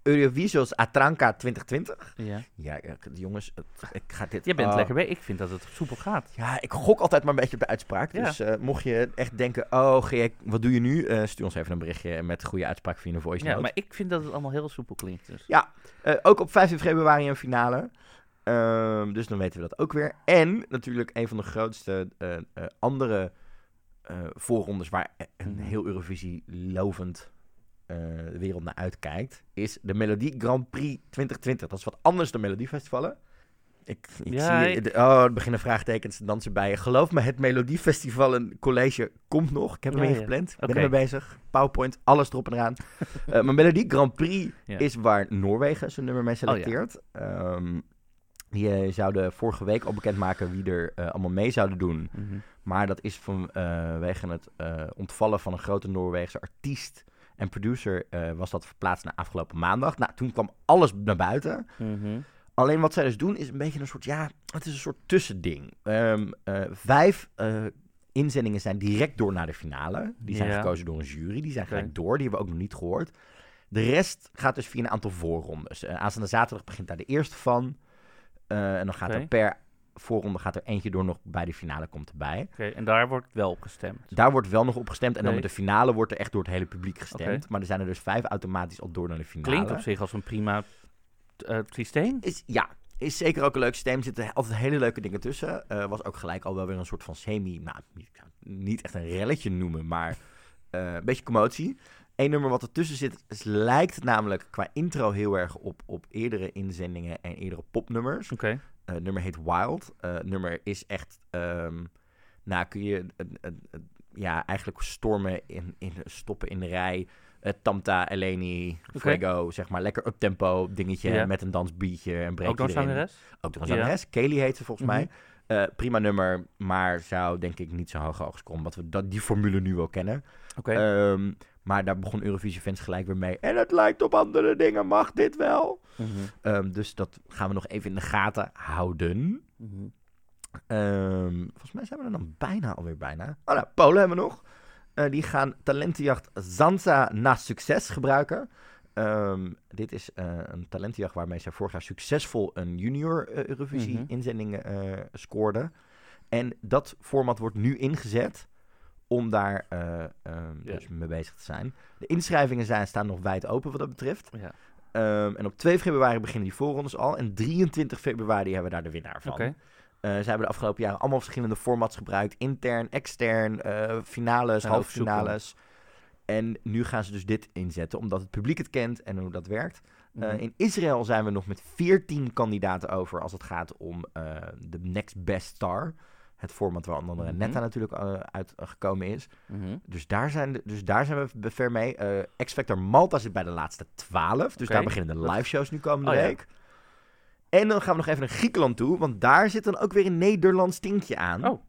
Eu- Eurovisos Atranka 2020. ja. Ja, ja, jongens, ik ga dit... Je bent oh. lekker bij. Ik vind dat het soepel gaat. Ja, ik gok altijd maar een beetje op de uitspraak. Ja. Dus eh, mocht je echt denken, oh, wat doe je nu? Eh, stuur ons even een berichtje met goede uitspraak via een voice Ja, note. maar ik vind dat het allemaal heel soepel klinkt. Dus. Eh, ook op 15 februari een finale. Ehm, dus dan weten we dat ook weer. En natuurlijk een van de grootste andere voorrondes waar een Mhm. heel Eurovisie lovend de wereld naar uitkijkt, is de Melodie Grand Prix 2020. Dat is wat anders dan Melodiefestivalen. Ik, ik Ja, zie, ik- de- oh, er beginnen vraagtekens te dansen bij je. Geloof me, het Melodiefestival een college komt nog. Ik heb hem Ja, ja. ingepland. Ik ben ermee bezig. PowerPoint, alles erop en eraan. Eh, maar Melodie Grand Prix is waar Noorwegen zijn nummer mee Oh, selecteert. Ehm, die eh, zouden vorige week al bekendmaken wie er eh, allemaal mee zouden doen. Mhm. Maar dat is vanwege het eh, ontvallen van een grote Noorweegse artiest en producer eh, was dat verplaatst naar afgelopen maandag. Nou, toen kwam alles naar buiten. Mhm. Alleen wat zij dus doen is een beetje een soort, ja, het is een soort tussending. Eh, vijf eh, inzendingen zijn direct door naar de finale. Die zijn Ja. gekozen door een jury, die zijn gelijk door. Die hebben we ook nog niet gehoord. De rest gaat dus via een aantal voorrondes. Aanstaande zaterdag begint daar de eerste van. En dan gaat Oké. er per voorronde gaat er eentje door nog bij de finale komt erbij. Oké, en daar wordt wel op gestemd. Daar wordt wel nog op gestemd. En dan met de finale wordt er echt door het hele publiek gestemd. Maar er zijn er dus vijf automatisch al door naar de finale. Klinkt op zich als een prima eh, systeem. Is, ja, is zeker ook een leuk systeem. Er zitten altijd hele leuke dingen tussen. Eh, was ook gelijk al wel weer een soort van semi... Nou, niet- echt een relletje noemen, maar eh, een beetje commotie. Eén nummer wat ertussen zit, is, lijkt namelijk qua intro heel erg op, op eerdere inzendingen en eerdere popnummers. Oké. Het nummer heet Wild. Eh, nummer is echt... ehm, nou, kun je eh, ja, eigenlijk stormen in, in, stoppen in de rij. Tamta, Eleni, Oké. Fuego, zeg maar. Lekker up-tempo dingetje Ja. met een dansbeatje en breekje Ook zangeres? Ook nog een Ja. zangeres. Kaylee heet ze volgens Mhm. mij. Eh, prima nummer, maar zou denk ik niet zo hoog hoog komen. Omdat we dat, die formule nu wel kennen. Oké. Ehm, maar daar begon Eurovisie Fans gelijk weer mee. En het lijkt op andere dingen, mag dit wel? Mhm. Ehm, dus dat gaan we nog even in de gaten houden. Mhm. Ehm, volgens mij zijn we er dan bijna alweer bijna. Oh nou, Polen hebben we nog. Eh, die gaan talentenjacht Zanza na succes gebruiken. Ehm, dit is eh, een talentenjacht waarmee zij vorig jaar succesvol een junior eh, Eurovisie Mhm. scoorden. En dat format wordt nu ingezet om daar eh, ehm, Ja. dus mee bezig te zijn. De inschrijvingen zijn, staan nog wijd open wat dat betreft. Ja. Ehm, en op 2 februari beginnen die voorrondes al. En 23 februari hebben we daar de winnaar van. Eh, ze hebben de afgelopen jaren allemaal verschillende formats gebruikt. Intern, extern, eh, finales, Zijn halve finales. En nu gaan ze dus dit inzetten, omdat het publiek het kent en hoe dat werkt. Mhm. in Israël zijn we nog met 14 kandidaten over als het gaat om de Next Best Star. Het format waar onder andere Mhm. Netta natuurlijk eh, uitgekomen is. Mhm. Dus daar zijn, de- dus daar zijn we ver mee. Eh X-Factor Malta zit bij de laatste 12. Dus daar beginnen de live shows nu komende Oh ja. week. En dan gaan we nog even naar Griekenland toe. Want daar zit dan ook weer een Nederlands tinkje aan. Oh.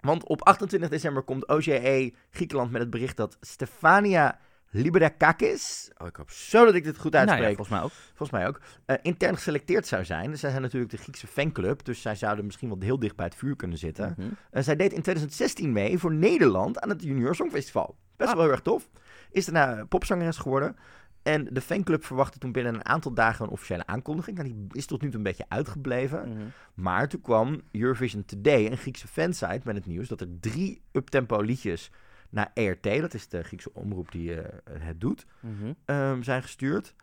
Want op 28 december komt OCE Griekenland met het bericht dat Stefania Liberakakis... Oh, ik hoop zo dat ik dit goed Nou ja, uitspreek. volgens mij ook. Volgens mij ook. eh, intern geselecteerd zou zijn. Zij zijn natuurlijk de Griekse fanclub. Dus zij zouden misschien wel heel dicht bij het vuur kunnen zitten. Mhm. Eh, zij deed in 2016 mee voor Nederland aan het Junior Songfestival. Best Ah. wel heel erg tof. Is daarna popzangeres geworden. En de fanclub verwachtte toen binnen een aantal dagen een officiële aankondiging. Nou, die is tot nu toe een beetje uitgebleven. Mhm. Maar toen kwam Eurovision Today, een Griekse fansite, met het nieuws dat er drie uptempo liedjes naar ERT, dat is de Griekse omroep die eh, het doet, Mhm. ehm, zijn gestuurd.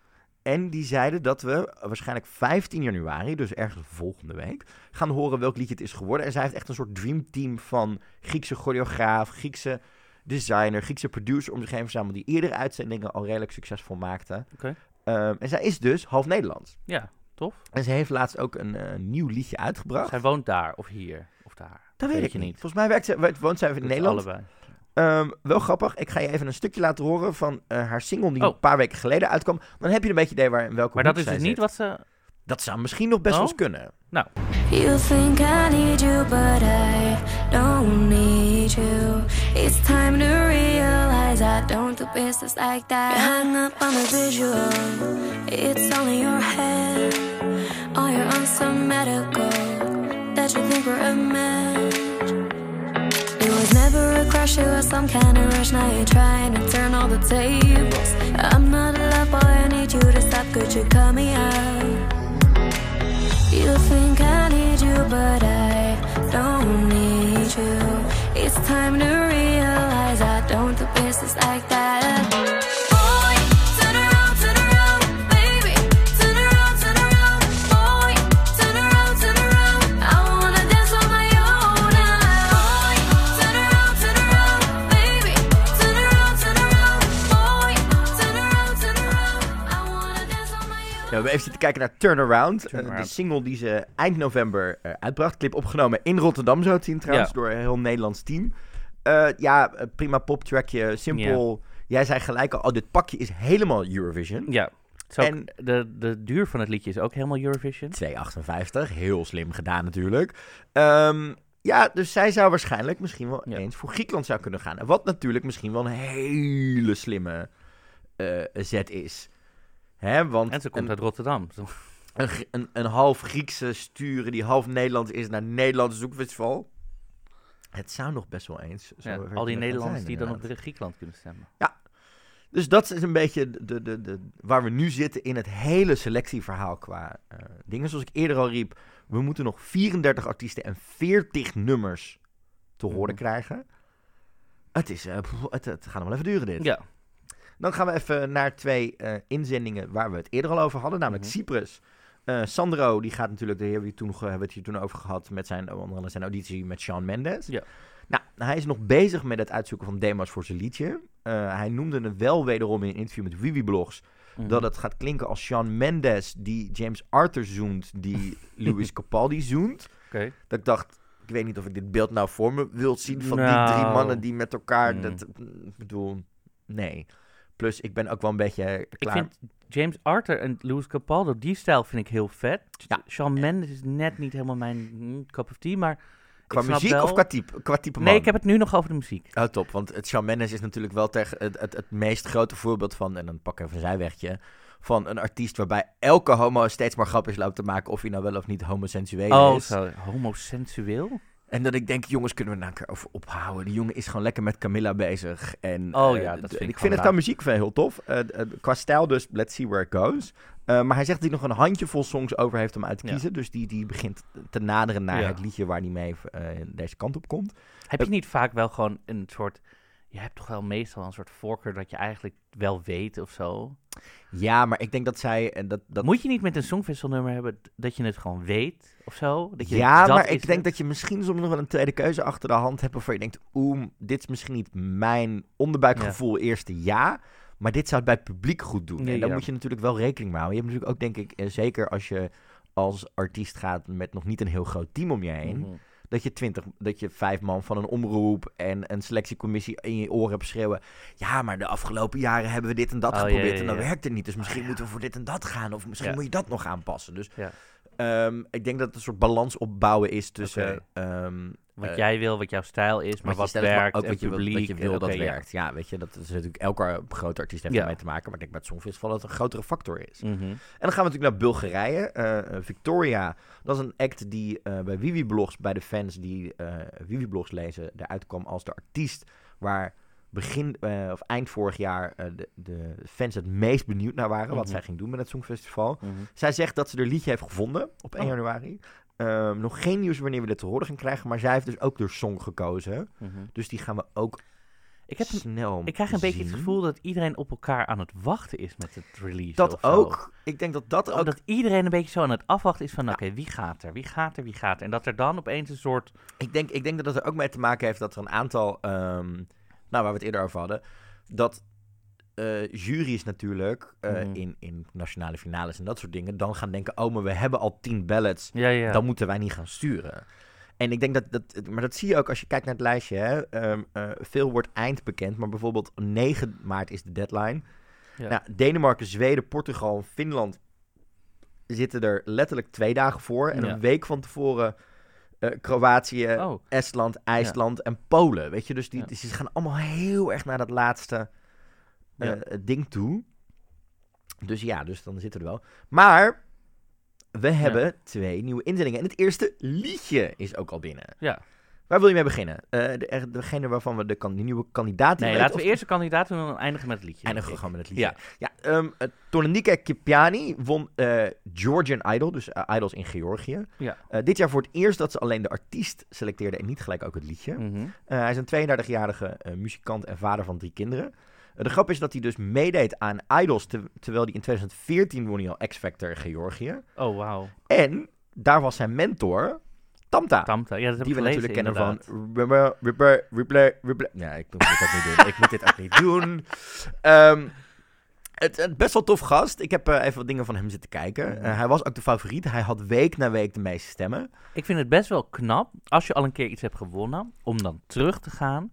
En die zeiden dat we waarschijnlijk 15 januari, dus ergens volgende week, gaan horen welk liedje het is geworden. En zij heeft echt een soort dreamteam van Griekse choreograaf, Griekse designer, Griekse producer om zich heen verzameld, die eerdere uitzendingen al redelijk succesvol maakten. Ehm, en zij is dus half Nederlands. Ja, tof. En ze heeft laatst ook een eh, nieuw liedje uitgebracht. Zij woont daar of hier of daar. Dat weet, weet ik je niet. Volgens mij werkt ze, woont zij in Nederland. Allebei. Ehm, wel grappig. Ik ga je even een stukje laten horen van eh, haar single die Oh. een paar weken geleden uitkwam. Dan heb je een beetje idee waar in welke Maar dat is dus niet wat ze... Dat zou misschien nog best wel Oh? eens kunnen. You think I need you, but I don't need you. It's time to realize I don't do business like that. Hung up on the visual, it's only your head. All you're on some medical that you think we're a match. Was never a crush, it was some kind of rush. Now you're trying to turn all the tables. I'm not a love boy, I need you to stop. Could you cut me out? You think I need you, but I don't need you. It's time to realize I don't do business like that. Even zitten kijken naar Turnaround. eh, Turnaround. de single die ze eind november eh, uitbracht. Clip opgenomen in Rotterdam zo te zien trouwens. Ja. Door een heel Nederlands team. Eh, ja, prima poptrackje. Simpel. Jij zei gelijk al, oh, dit pakje is helemaal Eurovision. Ja. En- de, de duur van het liedje is ook helemaal Eurovision. 2,58. Heel slim gedaan natuurlijk. Ehm, ja, dus zij zou waarschijnlijk misschien wel Ja. eens voor Griekenland zou kunnen gaan. Wat natuurlijk misschien wel een hele slimme eh, zet is. Hè, want En ze komt een, uit Rotterdam. Een, een, een half Griekse sturen die half Nederlands is naar Nederlandse zoekfestival. Het zou nog best wel eens. zo Ja, al die Nederlanders zijn, die dan op de Griekenland kunnen stemmen. Dus dat is een beetje de, de, de, waar we nu zitten in het hele selectieverhaal qua eh, dingen. Zoals ik eerder al riep, we moeten nog 34 artiesten en 40 nummers te horen Mhm. krijgen. Het, is, eh, het, het gaat nog wel even duren dit. Ja. Dan gaan we even naar twee eh, inzendingen waar we het eerder al over hadden, namelijk Mhm. Cyprus. Eh, Sandro, die gaat natuurlijk, daar hebben we, toen, nog- hebben we het hier toen over gehad, met zijn, onder andere zijn auditie met Shawn Mendes. Ja. Nou, hij is nog bezig met het uitzoeken van demos voor zijn liedje. Eh, hij noemde het wel wederom in een interview met Wiwi Blogs, Mhm. dat het gaat klinken als Shawn Mendes die James Arthur zoent, die Louis Capaldi zoent. Oké. Dat ik dacht, ik weet niet of ik dit beeld nou voor me wil zien van die Nou. drie mannen die met elkaar, Hmm. dat, ik bedoel, nee. Plus, ik ben ook wel een beetje Ik klaar. vind James Arthur en Louis Capaldo, die stijl vind ik heel vet. Ja. Shawn Mendes is net niet helemaal mijn mm, cup of tea, maar... Qua ik muziek wel- of qua type, qua type man? Nee, ik heb het nu nog over de muziek. Oh, top. Want het Shawn Mendes is natuurlijk wel tegen het, het, het meest grote voorbeeld van... En dan pak ik even een zijwegje. Van een artiest waarbij elke homo steeds maar grapjes loopt te maken... of hij nou wel of niet homosensueel Oh, is. zo. Homosensueel? En dat ik denk, jongens, kunnen we nou een keer over ophouden. Die jongen is gewoon lekker met Camilla bezig. En, Oh eh, ja, dat d- vind ik ik vind het qua muziek heel tof. Eh, eh, qua stijl dus, let's see where it goes. Eh, maar hij zegt dat hij nog een handjevol songs over heeft om uit te Ja. kiezen. Dus die, die begint te naderen naar Ja. het liedje waar hij mee eh, deze kant op komt. Heb je niet vaak wel gewoon een soort... Je hebt toch wel meestal een soort voorkeur dat je eigenlijk wel weet of zo? Ja, maar ik denk dat zij... En dat, dat... Moet je niet met een songwisselnummer hebben dat je het gewoon weet of zo? Dat je Ja, dat maar ik denk het? dat je misschien soms nog wel een tweede keuze achter de hand hebt... waarvan je denkt, oeh, dit is misschien niet mijn onderbuikgevoel eerste ja... maar dit zou het bij het publiek goed doen. En daar ja. moet je natuurlijk wel rekening mee houden. Je hebt natuurlijk ook, denk ik, eh, zeker als je als artiest gaat... met nog niet een heel groot team om je heen... Mhm. Dat je twintig, dat je vijf man van een omroep en een selectiecommissie in je oren hebt schreeuwen. Ja, maar de afgelopen jaren hebben we dit en dat Oh, ja, geprobeerd ja, en dat ja. werkt het niet. Dus misschien ja. moeten we voor dit en dat gaan. Of misschien moet je dat nog aanpassen. Dus Ja. ehm, ik denk dat het een soort balans opbouwen is tussen Wat eh, jij wil, wat jouw stijl is, maar je wat werkt ook wat je, wil, publiek. wat je wil dat ja. werkt. Ja, weet je, dat is natuurlijk elke grote artiest heeft Ja. ermee te maken. Maar ik denk bij het Songfestival dat het een grotere factor is. Mhm. En dan gaan we natuurlijk naar Bulgarije. Eh, Victoria, dat is een act die eh, bij Wiwi Blogs, bij de fans die Wiwi Blogs lezen, eruit kwam als de artiest waar begin of eind vorig jaar de, de fans het meest benieuwd naar waren. Wat Mhm. zij ging doen met het Songfestival. Mhm. Zij zegt dat ze er liedje heeft gevonden op 1 Oh. januari. Ehm, nog geen nieuws wanneer we dit te horen gaan krijgen. Maar zij heeft dus ook de song gekozen. Mhm. Dus die gaan we ook Ik, heb een- snel ik krijg een beetje het gevoel dat iedereen op elkaar aan het wachten is met het release. Dat ook. Ik denk dat dat ook... Dat iedereen een beetje zo aan het afwachten is van, oké, wie gaat er? Wie gaat er? Wie gaat er? En dat er dan opeens een soort... Ik denk, ik denk dat het er ook mee te maken heeft dat er een aantal, ehm, nou waar we het eerder over hadden, dat eh jury's natuurlijk eh, Mhm. in, in nationale finales en dat soort dingen dan gaan denken, oh, maar we hebben al tien ballots, Ja, ja. dan moeten wij niet gaan sturen. En ik denk dat, dat, maar dat zie je ook als je kijkt naar het lijstje. Hè? Ehm, eh, veel wordt eind bekend, maar bijvoorbeeld 9 maart is de deadline. Ja. Nou, Denemarken, Zweden, Portugal, Finland zitten er letterlijk twee dagen voor. En een week van tevoren Kroatië, Oh, Estland, IJsland en Polen. Weet je, dus die, dus die gaan allemaal heel erg naar dat laatste eh, Ja. ding toe. Dus ja, dus dan zit er wel. Maar we hebben twee nieuwe inzendingen. En het eerste liedje is ook al binnen. ja. Waar wil je mee beginnen? De, er- degene waarvan we de, kan, nieuwe kandidaat Nee, laten we eerst de kandidaat doen en dan eindigen met het liedje. eindigen we gewoon met het liedje. Ja. Ja, ehm eh, Tornike Kipiani won Georgian Idol, dus Idols in Georgië. Ja. Dit jaar voor het eerst dat ze alleen de artiest selecteerden en niet gelijk ook het liedje. Mhm. Hij is een 32-jarige eh, muzikant en vader van drie kinderen. De grap is dat hij dus meedeed aan Idols, te- terwijl hij in 2014 won hij al X-Factor Georgië. Oh, wauw. En daar was zijn mentor, Tamta. Tamta. Ja, dat heb die we gelezen, natuurlijk kennen inderdaad. van Ripper, Replay, Replay. Ja, ik moet dit ook niet doen. Ik moet dit ook niet doen. Ehm, het, het best wel tof gast. Ik heb eh, even wat dingen van hem zitten kijken. Eh, hij was ook de favoriet. Hij had week na week de meeste stemmen. Ik vind het best wel knap, als je al een keer iets hebt gewonnen, om dan terug te gaan.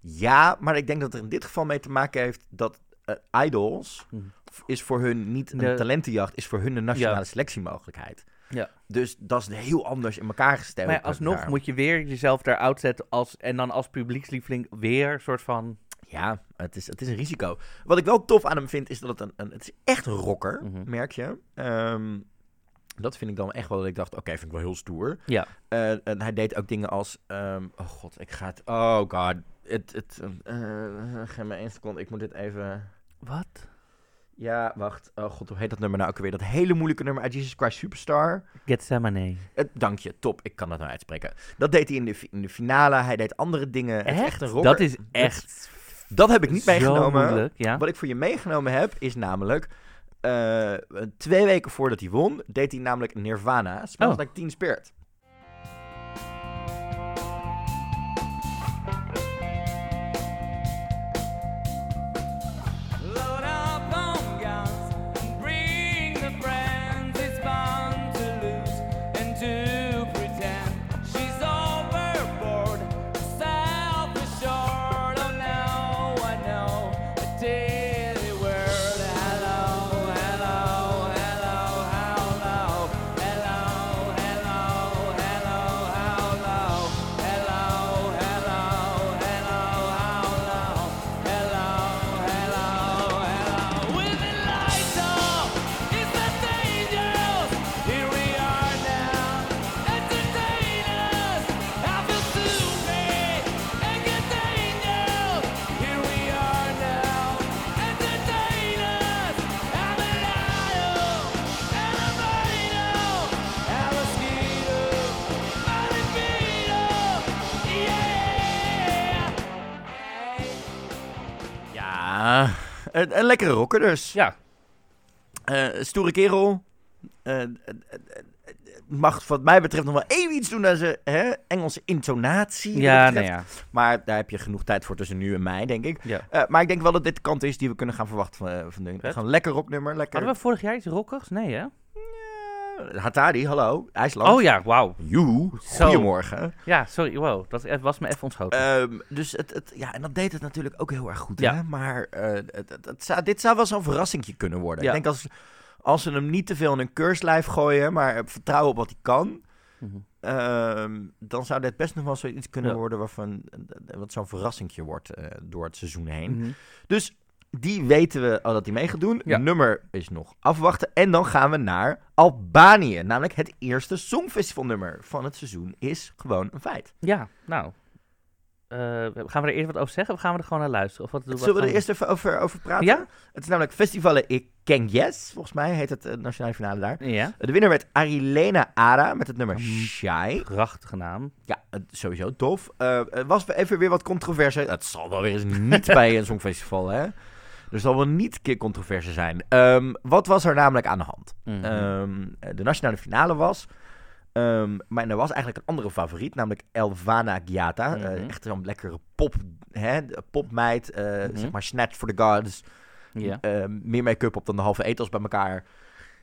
Ja, maar ik denk dat er in dit geval mee te maken heeft dat eh, Idols Mhm. is voor hun niet een De- talentenjacht, is voor hun een nationale Ja. selectiemogelijkheid. Ja. Dus dat is heel anders in elkaar gesteld. Maar ja, alsnog daar. moet je weer jezelf daaruit zetten als, en dan als publiekslieveling weer een soort van... Ja, het is, het is een risico. Wat ik wel tof aan hem vind, is dat het een, een het is echt een rocker, Mhm. merk je. Ehm, dat vind ik dan echt wel dat ik dacht, oké, vind ik wel heel stoer. Ja. Eh, en hij deed ook dingen als, ehm, oh god, ik ga het, oh god, het, het, eh, geef me één seconde, ik moet dit even, Wat? ja, wacht, oh god, hoe heet dat nummer nou ook weer? Dat hele moeilijke nummer uit Jesus Christ Superstar. Gethsemane. Het, dank je, top, ik kan dat nou uitspreken. Dat deed hij in de, in de finale, hij deed andere dingen. Het is Echt? echt een rocker. Dat is echt Dat heb ik niet meegenomen. moeilijk, ja. Wat ik voor je meegenomen heb, is namelijk... eh, twee weken voordat hij won, deed hij namelijk Nirvana. Smells Oh. Like Teen Spirit. Een, een lekkere rocker dus. Ja, Eh, stoere kerel. Eh, eh, mag wat mij betreft nog wel even iets doen aan zijn hè, Engelse intonatie. ja, nou ja. Maar daar heb je genoeg tijd voor tussen nu en mei, denk ik. ja. Maar ik denk wel dat dit de kant is die we kunnen gaan verwachten van, van de. Gewoon lekker rocknummer. Lekker. Hadden we vorig jaar iets rockigs? Nee, hè? Hatari, hallo. IJsland. Oh ja, wauw. Zo. goedemorgen. Ja, sorry, wow. Dat het was me even ontschoten. Ehm, dus het, het, ja, en dat deed het natuurlijk ook heel erg goed. Ja. Hè? Maar eh, het, het, het zou, dit zou wel zo'n verrassingje kunnen worden. Ja. Ik denk als, als ze hem niet te veel in een keurslijf gooien, maar vertrouwen op wat hij kan, Mhm. ehm, dan zou dit best nog wel zoiets kunnen Ja. worden waarvan eh, wat zo'n verrassingje wordt eh, door het seizoen heen. Mhm. Dus die weten we al dat hij mee gaat doen. Ja. Nummer is nog afwachten. En dan gaan we naar Albanië. Namelijk het eerste Songfestivalnummer van het seizoen is gewoon een feit. Ja, nou. eh, gaan we er eerst wat over zeggen of gaan we er gewoon naar luisteren? Of wat, Zullen we er eerst even over, over praten? Ja? Het is namelijk Festivalen Ik Ken Yes, volgens mij heet het eh, nationale finale daar. Ja, De winnaar werd Arilena Ara met het nummer Mm. Shy. prachtige naam. Ja, sowieso tof. Er was even weer wat controverse. Het zal wel weer eens niet bij een songfestival, hè? Er zal wel niet keer controverse zijn. Ehm, wat was er namelijk aan de hand? Mhm. Ehm, de nationale finale was. ehm, maar er was eigenlijk een andere favoriet, namelijk Elvana Giata. Eh, Mhm. echt zo'n lekkere pop, hè, popmeid. eh, Mhm. Zeg maar Snatch for the Gods. Eh, meer make-up op dan de halve etels bij elkaar.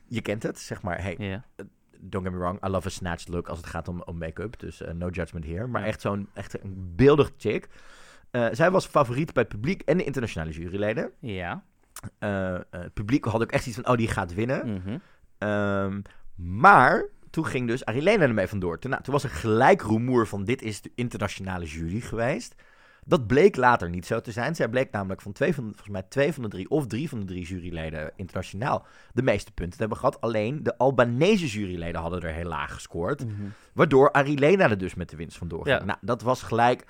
Je kent het, zeg maar. Hey, ja. don't get me wrong, I love a snatched look als het gaat om, om make-up. Dus eh, no judgment here. Maar echt zo'n echt een beeldig chick. Eh, zij was favoriet bij het publiek en de internationale juryleden. Ja. Eh, eh, het publiek had ook echt iets van, oh, die gaat winnen. Mhm. Ehm, maar toen ging dus Arilena ermee vandoor. Toen, nou, toen was er gelijk rumoer van, dit is de internationale jury geweest. Dat bleek later niet zo te zijn. Zij bleek namelijk van twee van, volgens mij twee van de drie of drie van de drie juryleden internationaal de meeste punten te hebben gehad. Alleen de Albanese juryleden hadden er heel laag gescoord. Mhm. Waardoor Arilena er dus met de winst vandoor ging. Ja. Nou, dat was gelijk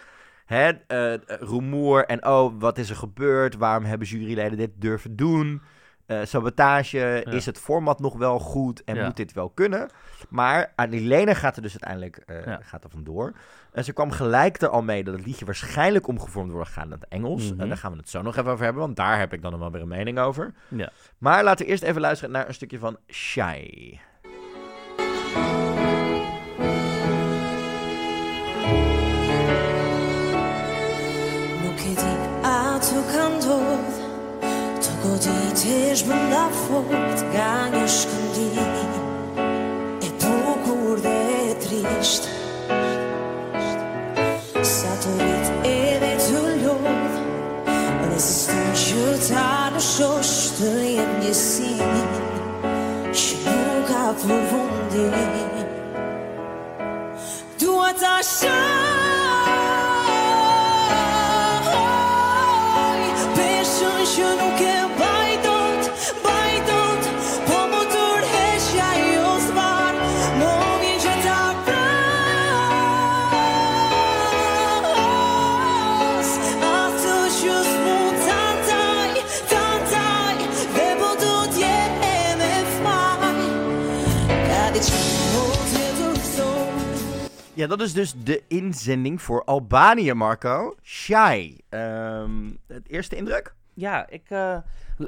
hè, eh, rumoer en oh, wat is er gebeurd? Waarom hebben juryleden dit durven doen? Eh, sabotage, Ja. is het format nog wel goed en Ja. moet dit wel kunnen? Maar Arilena gaat er dus uiteindelijk Ja. gaat er vandoor. En ze kwam gelijk er al mee dat het liedje waarschijnlijk omgevormd wordt gaan naar het Engels. Mhm. Daar gaan we het zo nog even over hebben, want daar heb ik dan nog wel weer een mening over. Ja. Maar laten we eerst even luisteren naar een stukje van Shy. Ka ndodh Të goditesh bënda fort Nga një shkëndim E bukur dhe e trisht. Sa të rrit edhe të lodh s'të që ta në shosh Të jem një si Që nuk ka përfundim Dua ta shoj Ja, dat is dus de inzending voor Albanië, Marco. Shy. Ehm, het eerste indruk? Ja, ik, eh,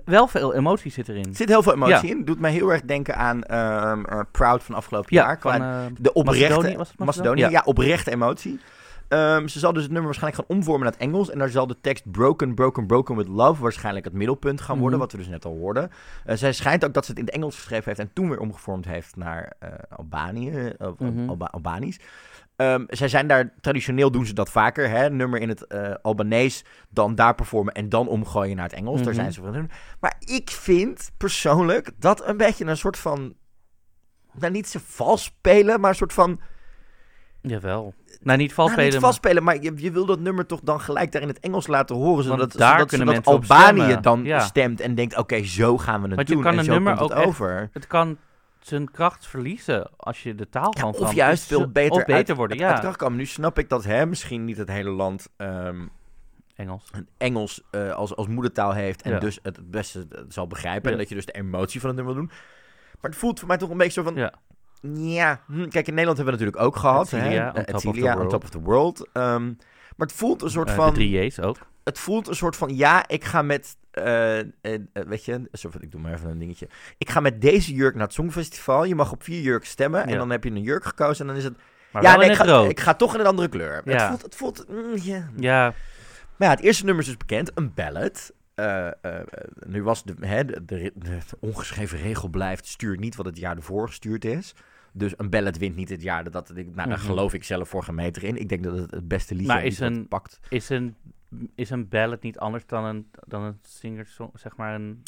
wel veel emotie zit erin. Er zit heel veel emotie Ja. in. Doet mij heel erg denken aan ehm, eh, Proud van afgelopen Ja, jaar. van, Qua eh, de oprechte, Macedonië, was het Macedonië? Macedonië, Ja. ja. oprechte emotie. Ehm, ze zal dus het nummer waarschijnlijk gaan omvormen naar het Engels. En daar zal de tekst Broken, Broken, Broken with Love waarschijnlijk het middelpunt gaan worden. Mhm. Wat we dus net al hoorden. Eh, zij schijnt ook dat ze het in het Engels geschreven heeft. En toen weer omgevormd heeft naar Albanië. Alba- Albanisch. Ehm, zij zijn daar, traditioneel doen ze dat vaker. Hè? Nummer in het eh Albanees, dan daar performen en dan omgooien naar het Engels. Daar Mhm. zijn ze van doen. Maar ik vind persoonlijk dat een beetje een soort van. Nou, niet ze vals spelen, maar een soort van. Jawel. Nou, niet vals nou, niet spelen, vals spelen, maar je, je wil dat nummer toch dan gelijk daar in het Engels laten horen. Want Zodat, daar zodat, kunnen zodat Albanië dan Ja. stemt en denkt: oké, zo gaan we het Want je doen. kan en een nummer ook echt- over. Het kan zijn kracht verliezen als je de taal Ja, gewoon of juist veel beter, Of beter uit, worden, uit- uit ja. kracht komen. Nu snap ik dat hè, misschien niet het hele land ehm, Engels. Engels eh, als, als moedertaal heeft en Ja. dus het het beste zal begrijpen. Ja. En dat je dus de emotie van het nummer wil doen. Maar het voelt voor mij toch een beetje zo van... Ja. Ja, hm, kijk, in Nederland hebben we natuurlijk ook gehad. Etcilia, hè? On Eh, Top of the Etcilia, On World. Top of the World. Ehm, maar het voelt een soort Eh, van... De ook. Het voelt een soort van... Ja, ik ga met... eh, eh, eh, weet je, van- ik doe maar even een dingetje. Ik ga met deze jurk naar het Songfestival. Je mag op vier jurken stemmen. En Ja. dan heb je een jurk gekozen. En dan is het... Maar ja, nee, ik het ga, rood. ik ga toch in een andere kleur. Het Ja. voelt... Het voelt mm, ja. Ja, Maar ja, het eerste nummer is dus bekend, een ballad. Eh, nu was de, hè, de, de, de ongeschreven regel blijft, stuur niet wat het jaar ervoor gestuurd is. Dus een ballad wint niet het jaar. Dat, dat, nou, daar Mhm. geloof ik zelf voor geen meter in. Ik denk dat het het beste liedje Maar is een- pakt. is een, is een ballad niet anders dan een, dan een singer, zeg maar een...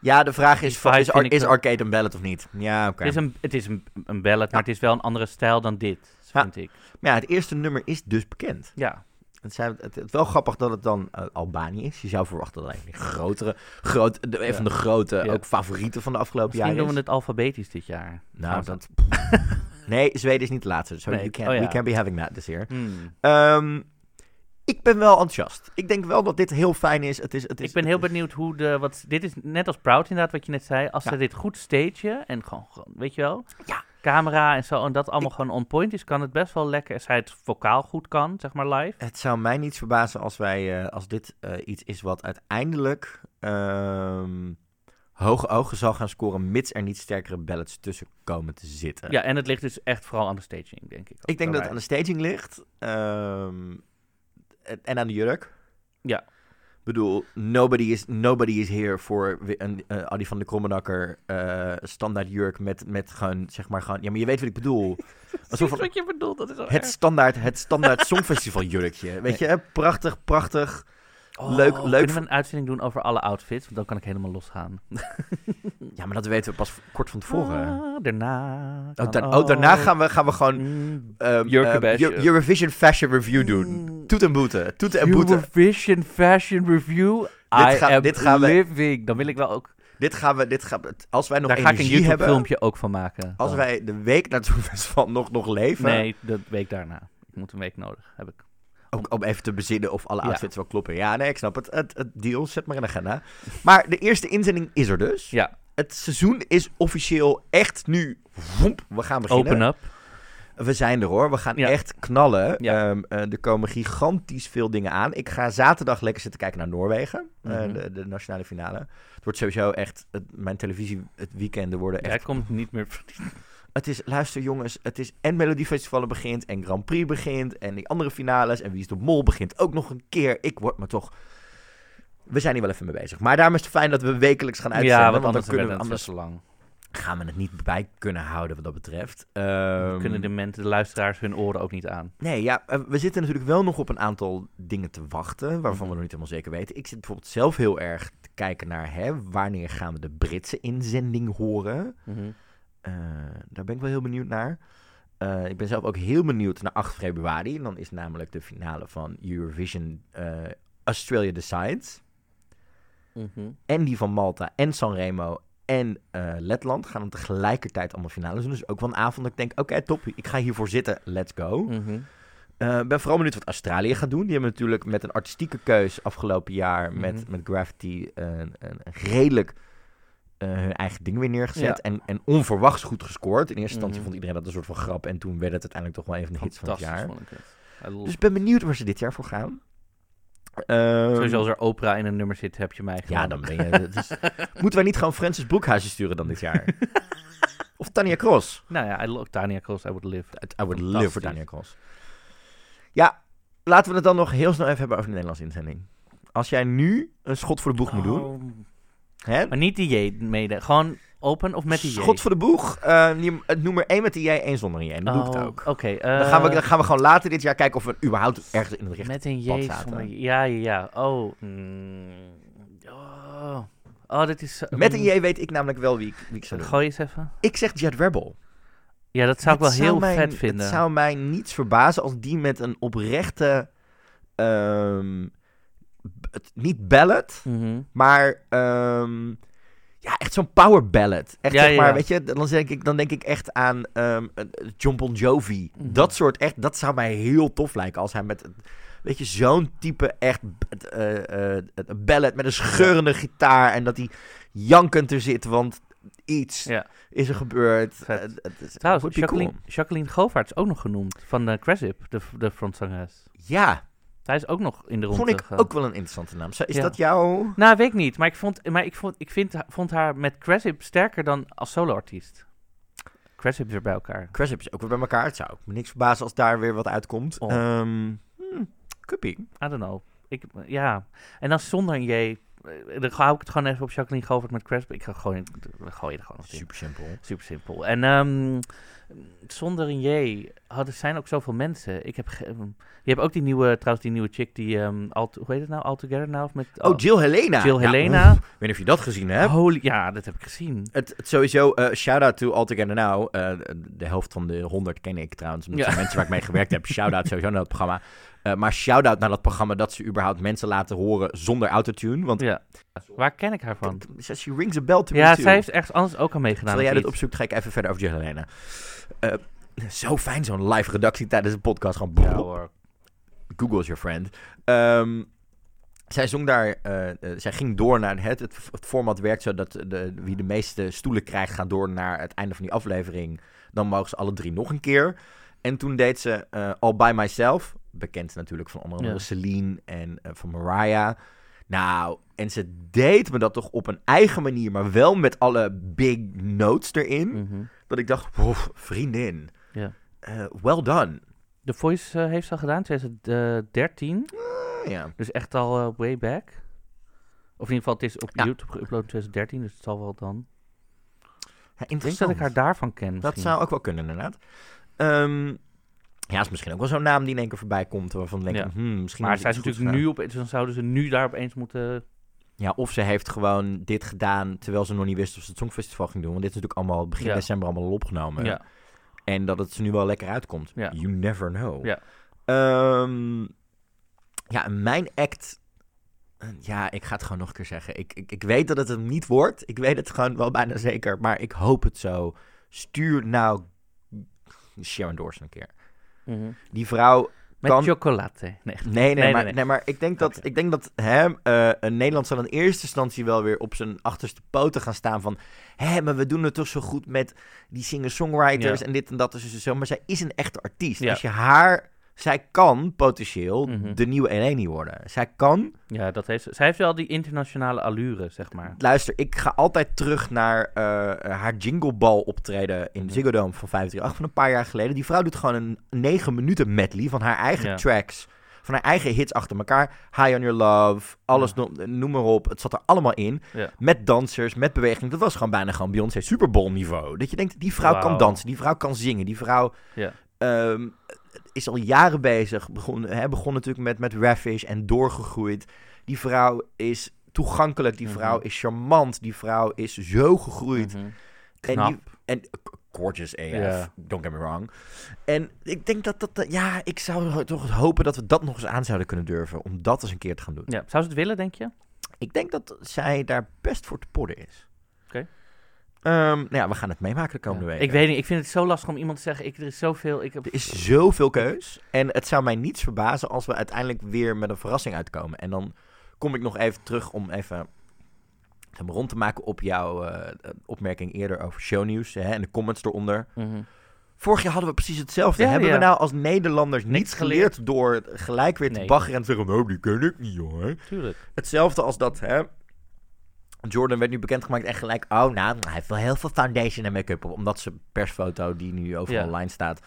Ja, de vraag is, van, is, is Arcade een ballad of niet? Ja, oké. Het is een, het is een, een ballad, maar het is wel een andere stijl dan dit, Ja. vind ik. Maar ja, het eerste nummer is dus bekend. Ja, Het, zijn, het, wel grappig dat het dan eh, Albanië is. Je zou verwachten dat een grotere, groot, de, een Ja. van de grote Ja. ook favorieten van de afgelopen misschien jaren doen is. we het alfabetisch dit jaar. Nou, dat... nee, Zweden is niet de laatste. So Nee, you can't, oh ja. we can't be having that this year. Hmm. Ehm, ik ben wel enthousiast. Ik denk wel dat dit heel fijn is. Het is, het is Ik ben heel is- benieuwd hoe de. Wat, dit is net als Proud inderdaad, wat je net zei. Als ze dit goed stagen en gewoon, gewoon, weet je wel, Ja. Camera en zo, en dat allemaal Ik- gewoon on point is, kan het best wel lekker. Als hij het vocaal goed kan, zeg maar live. Het zou mij niet verbazen als, wij, eh, als dit eh, iets is wat uiteindelijk ehm, hoge ogen zal gaan scoren, mits er niet sterkere ballads tussen komen te zitten. Ja, en het ligt dus echt vooral aan de staging, denk ik. ook Ik denk dat het aan de staging ligt ehm, en aan de jurk. Ja. Ik bedoel, nobody is, nobody is here voor een uh, Adi van de Krommenakker eh, standaard jurk met, met gewoon, zeg maar gewoon... Ja, maar je weet wat ik bedoel. Alsof Precies wat je bedoelt, dat is het erg. standaard, het standaard songfestival jurkje. Weet je, prachtig, prachtig. Oh, leuk- leuk Kunnen we een uitzending doen over alle outfits? Want dan kan ik helemaal losgaan. Ja, maar dat weten we pas kort van tevoren. Ah, daarna. Oh, da- oh, daarna gaan we, gaan we gewoon Mm, ehm, ehm, Eu- Eurovision Fashion Review doen. Mm. Toet en boete. Toeten en boete. Eurovision Fashion Review. Dit I ga- am dit gaan we- living. Dan wil ik wel ook... Dit gaan we, dit gaan we, als wij nog Daar ga ik een YouTube-filmpje ook van maken. als dan. wij de week na het festival nog, nog leven, Nee, de week daarna. Ik moet een week nodig, heb ik. Ook om even te bezinnen of alle Ja. outfits wel kloppen. Ja, nee, ik snap het. Het, het deal, zet maar in de agenda. Maar de eerste inzending is er dus. Ja, Het seizoen is officieel echt nu, woemp, we gaan beginnen. open up. We zijn er hoor, we gaan Ja. echt knallen. Ja. Ehm, eh, er komen gigantisch veel dingen aan. Ik ga zaterdag lekker zitten kijken naar Noorwegen, eh, Mhm. de, de nationale finale. Het wordt sowieso echt, het, mijn televisie, het weekenden worden echt Jij komt niet meer... Het is, luister jongens, het is en Melodiefestivalen begint en Grand Prix begint en die andere finales en Wie is de Mol begint ook nog een keer. Ik word me toch... We zijn hier wel even mee bezig. Maar daarom is het fijn dat we wekelijks gaan uitzenden. Ja, want dan anders, kunnen we, anders te lang. gaan we het niet bij kunnen houden wat dat betreft. We Ehm, kunnen de mensen, de luisteraars, hun oren ook niet aan. Nee, ja, eh, we zitten natuurlijk wel nog op een aantal dingen te wachten, waarvan we nog niet helemaal zeker weten. Ik zit bijvoorbeeld zelf heel erg te kijken naar, hè, wanneer gaan we de Britse inzending horen? Eh, daar ben ik wel heel benieuwd naar. Eh, ik ben zelf ook heel benieuwd naar 8 februari. Dan is namelijk de finale van Eurovision eh, Australia Decides. Mhm. En die van Malta en Sanremo en Letland gaan dan tegelijkertijd allemaal finales doen. Dus ook wel een avond dat ik denk, oké top, ik ga hiervoor zitten, let's go. Ik ben vooral benieuwd wat Australië gaat doen. Die hebben natuurlijk met een artistieke keus afgelopen jaar met, Mhm. met Gravity een, een redelijk eh, hun eigen ding weer neergezet. Ja. En, en onverwachts goed gescoord. In eerste instantie Mhm. vond iedereen dat een soort van grap. En toen werd het uiteindelijk toch wel een van de hits van het jaar. ik Dus ik ben benieuwd waar ze dit jaar voor gaan. Sowieso als er opera in een nummer zit, heb je mij Ja, dan ben je... moeten wij niet gewoon Francis Broekhuizen sturen dan dit jaar? of Tanja Cross? Nou ja, I love Tania Cross, I would live. I would live voor Tanja Cross. Ja, laten we het dan nog heel snel even hebben over de Nederlandse inzending. Als jij nu een schot voor de boeg moet doen... Oh. Hè? Maar niet die J mede. Gewoon open of met die J? Schot voor de boeg. eh, die- het nummer 1 met die jij, 1 zonder jij. Dat doe ik het Oh, ook. Oké. Dan gaan, we, eh, dan gaan we gewoon later dit jaar kijken of we überhaupt ergens in het rechte Met een J zonder... Ja, ja, ja. Oh. mm, oh. Oh, dit is... Met een J weet ik namelijk wel wie ik, wie ik zou doen. Gooi eens even. Ik zeg Jet Rebel. Ja, dat zou ik wel heel vet vinden. Het zou mij niets verbazen als die met een oprechte... ehm, het- niet ballad, Mhm. maar... ehm, ja, echt zo'n power ballad. Echt Ja, zeg maar, ja. weet je, dan denk ik, dan denk ik echt aan ehm, eh, John Bon Jovi. Mhm. Dat soort echt, dat zou mij heel tof lijken als hij met, weet je, zo'n type echt eh, eh, ballad met een scheurende gitaar en dat hij jankend er zit, want iets Ja. is er gebeurd. Eh, is- Trouwens, Jacqueline, cool. Jacqueline ook nog genoemd. Van de Cressip, de, de frontzangeres. Ja, Hij is ook nog in de ronde vond ik ook wel een interessante naam. Is Ja. dat jouw... Nou, weet ik niet. Maar ik vond, maar ik vond, ik vind, vond haar met Cressip sterker dan als soloartiest. Cressip is weer bij elkaar. Cressip is ook weer bij elkaar. Het zou me niks verbazen als daar weer wat uitkomt. Oh. Ehm, hmm, could be. I don't know. Ik, ja. En dan zonder een J. eh, Dan hou ik het gewoon even op Jacqueline Govert met Cressip. Ik ga gewoon, we gooien er gewoon in. Super simpel. Super simpel. En ehm, zonder een J hadden zijn ook zoveel mensen. Ik heb ehm, je hebt ook die nieuwe, trouwens die nieuwe chick die, all, hoe heet het nou, All Together Now? Of met, Oh, Jill Helena. Jill Ja, Helena. Ik weet niet of je dat gezien hebt. Holy, ja, dat heb ik gezien. Het, het sowieso, eh shout-out to All Together Now. Eh, de helft van de 100 ken ik trouwens. Ja. zijn mensen waar ik mee gewerkt heb. Shout-out sowieso naar dat programma. Eh, maar shout-out naar dat programma dat ze überhaupt mensen laten horen zonder autotune. Want Ja. Waar ken ik haar van? she rings a bell to Ja, zij heeft ergens anders ook al meegedaan. Terwijl jij dit opzoekt, ga ik even verder over Jill Helena. Eh, zo fijn zo'n live redactie tijdens een podcast. Gewoon Ja hoor. Google is your friend. Ehm, zij zong daar, eh, zij ging door naar het, het, het format werkt zo dat de, wie de meeste stoelen krijgt gaat door naar het einde van die aflevering. Dan mogen ze alle drie nog een keer. En toen deed ze All By Myself, bekend natuurlijk van onder andere Ja. Celine en eh, van Mariah. Nou, en ze deed me dat toch op een eigen manier, maar wel met alle big notes erin. Mhm. Dat ik dacht, vriendin, Ja. eh, well done. The Voice eh, heeft ze al gedaan, 2013. Ah, ja. Dus echt al way back. Of in ieder geval, het is op Ja. YouTube geüpload in 2013, dus het zal wel dan. Ja, Ik denk interessant. dat ik haar daarvan ken. Dat zou ook wel kunnen, inderdaad. Ehm, ja, is misschien ook wel zo'n naam die in één keer voorbij komt. Waarvan denk ik, Ja. hmm, misschien Maar zij is natuurlijk nu opeens, dan zouden ze nu daar opeens moeten. Ja, of ze heeft gewoon dit gedaan terwijl ze nog niet wist of ze het Songfestival ging doen. Want dit is natuurlijk allemaal begin Ja. december allemaal al opgenomen. Ja. En dat het er nu wel lekker uitkomt. You never know. Ja. Ehm, ja, mijn act... Ja, ik ga het gewoon nog een keer zeggen. Ik, ik, ik weet dat het hem niet wordt. Ik weet het gewoon wel bijna zeker. Maar ik hoop het zo. Stuur nou Sharon Dawson een keer. Mhm. Die vrouw Met Kan- chocolade. Nee. Nee, nee, nee, maar, nee. nee, maar ik denk dat, Oké. ik denk dat hè, eh, een Nederland zal in eerste instantie wel weer op zijn achterste poten gaan staan van... Hé, maar we doen het toch zo goed met die singer-songwriters Ja. en dit en dat. Dus zo. Maar zij is een echte artiest. Ja. Als je haar... Zij kan potentieel Mhm. de nieuwe Eleni worden. Zij kan... Ja, dat heeft ze. Zij heeft wel die internationale allure, zeg maar. Luister, ik ga altijd terug naar eh, haar jinglebal optreden in Mhm. Ziggo Dome van 538 van een paar jaar geleden. Die vrouw doet gewoon een 9 minuten medley van haar eigen Ja. tracks. Van haar eigen hits achter elkaar. High on Your Love, alles Ja. noem, noem maar op. Het zat er allemaal in. Ja. Met dansers, met beweging. Dat was gewoon bijna gewoon Beyoncé Super Bowl niveau. Dat je denkt, die vrouw kan dansen, die vrouw kan zingen. Die vrouw Ja. ehm, is al jaren bezig. Begon, hè, begon natuurlijk met, met Ravish en doorgegroeid. Die vrouw is toegankelijk. Die Mhm. vrouw is charmant. Die vrouw is zo gegroeid. Mhm. En, Knap. die, en k- gorgeous AF, don't get me wrong. En ik denk dat dat, dat- ja, ik zou toch hopen dat we dat nog eens aan zouden kunnen durven. Om dat eens een keer te gaan doen. Ja. Zou ze het willen, denk je? Ik denk dat zij daar best voor te podden is. Ehm, nou ja, we gaan het meemaken de komende Ja. weken. Ik weet niet, ik vind het zo lastig om iemand te zeggen. Ik, er is zoveel. Ik heb... Er is zoveel keus. En het zou mij niets verbazen als we uiteindelijk weer met een verrassing uitkomen. En dan kom ik nog even terug om even rond te maken op jouw eh, opmerking eerder over shownieuws hè, en de comments eronder. Mhm. Vorig jaar hadden we precies hetzelfde. Ja, Hebben ja. we nou als Nederlanders niets geleerd, door gelijk weer te Nee. baggeren en te zeggen, oh, die ken ik niet hoor. Tuurlijk. Hetzelfde als dat, hè. Jordan werd nu bekendgemaakt en gelijk, oh nou, hij heeft wel heel veel foundation en make-up op. Omdat zijn persfoto, die nu overal Ja. online staat,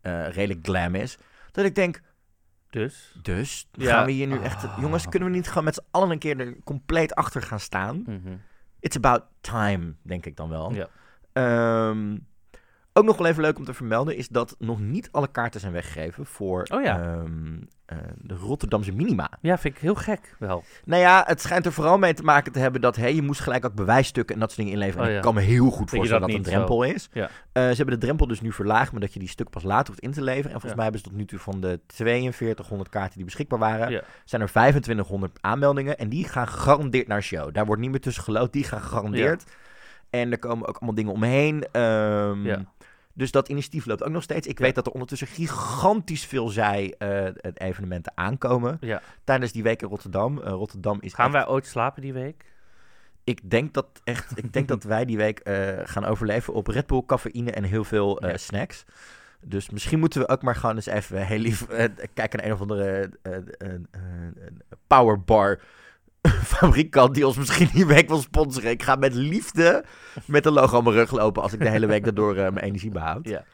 eh, redelijk glam is. Dat ik denk, Dus. dus Ja. gaan we hier nu echt... Ah. Jongens, kunnen we niet gewoon met z'n allen een keer er compleet achter gaan staan? Mhm. It's about time, denk ik dan wel. Ja. Ehm, ook nog wel even leuk om te vermelden is dat nog niet alle kaarten zijn weggegeven voor Oh ja. ehm, eh, de Rotterdamse minima. Ja, vind ik heel gek wel. Nou ja, het schijnt er vooral mee te maken te hebben dat hey, je moest gelijk ook bewijsstukken en dat soort dingen inleveren. Oh En ja. ik kan me heel goed voorstellen dat dat, een drempel is. Ja. Eh, ze hebben de drempel dus nu verlaagd, maar dat je die stuk pas later hoeft in te leveren. En volgens mij hebben ze tot nu toe van de 4200 kaarten die beschikbaar waren, zijn er 2500 aanmeldingen. En die gaan gegarandeerd naar show. Daar wordt niet meer tussen geloot, die gaan gegarandeerd. En er komen ook allemaal dingen omheen. Ehm, Ja. Dus dat initiatief loopt ook nog steeds. Ik weet dat er ondertussen gigantisch veel zij eh, aankomen Ja. tijdens die week in Rotterdam. Eh, Rotterdam is Gaan echt- wij ooit slapen die week? Ik denk dat echt. Ik denk dat wij die week eh, gaan overleven op Red Bull, cafeïne en heel veel Ja. snacks. Dus misschien moeten we ook maar gewoon eens even heel lief kijken naar een of andere powerbar fabrikant die ons misschien die week wil sponsoren. Ik ga met liefde met een logo op mijn rug lopen als ik de hele week daardoor eh, mijn energie behoud. Ja.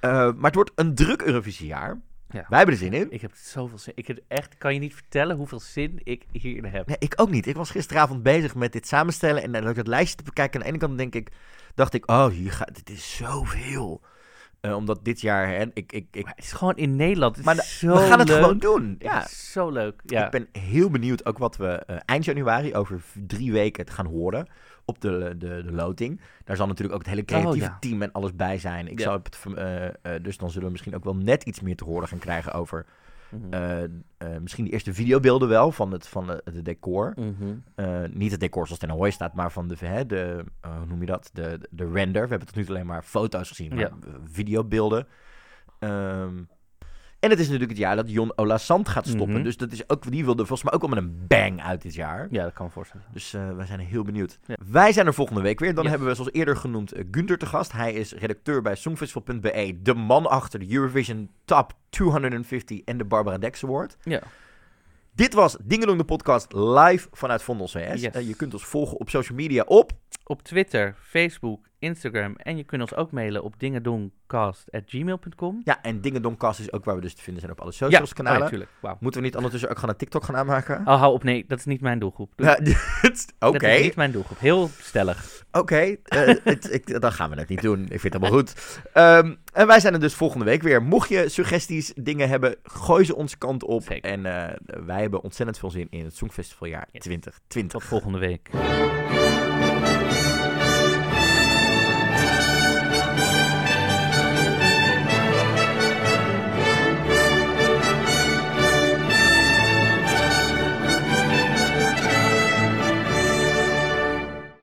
Eh, maar het wordt een druk Eurovisiejaar. Ja. Wij hebben er zin in. Ik heb zoveel zin. Ik heb echt, kan je niet vertellen hoeveel zin ik hierin heb. Nee, ik ook niet. Ik was gisteravond bezig met dit samenstellen en dan ook dat lijstje te bekijken. Aan de ene kant denk ik, dacht ik, oh, hier gaat, dit is zoveel. Eh, omdat dit jaar, hè, ik, ik, ik, Maar het is gewoon in Nederland. Het maar is de- zo we gaan het leuk. gewoon doen. Ja. Zo leuk. Ja. ik ben heel benieuwd ook wat we eh, eind januari over drie weken het gaan horen op de, de, de loting. Daar zal natuurlijk ook het hele creatieve Oh, ja. team en alles bij zijn. Ik Ja. zal het, eh, dus dan zullen we misschien ook wel net iets meer te horen gaan krijgen over Mhm. eh, eh, misschien de eerste videobeelden wel van het, van de, de decor. Mhm. Eh, niet het decor zoals het in Ahoy staat, maar van de, hè, de hoe noem je dat? De, de render. We hebben tot nu toe alleen maar foto's gezien, maar Ja. videobeelden. Ehm, En het is natuurlijk het jaar dat Jon Ola Sand gaat stoppen. Mhm. Dus dat is ook, die wilde volgens mij ook wel met een bang uit dit jaar. Ja, dat kan me voorstellen. Dus eh, wij zijn heel benieuwd. Ja. Wij zijn er volgende week weer. Dan Yes. hebben we, zoals eerder genoemd, eh, Gunther te gast. Hij is redacteur bij Songfestival.be. De man achter de Eurovision Top 250 en de Barbara Dex Award. Ja. Dit was Dingelong de podcast live vanuit Vondel CS. Yes. Eh, je kunt ons volgen op social media op... Op Twitter, Facebook, Instagram en je kunt ons ook mailen op dingedoncast.gmail.com. Ja, en Dingedonkast is ook waar we dus te vinden zijn op alle socials kanalen. Oh, ja, tuurlijk. Wauw. Moeten we niet ondertussen ook gaan een TikTok gaan aanmaken? Oh, hou op. Nee, dat is niet mijn doelgroep. Doe- Ja, Oké, Dat is niet mijn doelgroep. Heel stellig. oké. eh, het- ik- dan gaan we het niet doen. Ik vind het allemaal goed. Ehm, en wij zijn er dus volgende week weer. Mocht je suggesties, dingen hebben, gooi ze onze kant op. Zeker. En eh, wij hebben ontzettend veel zin in het Songfestivaljaar Yes. 2020. Tot volgende week.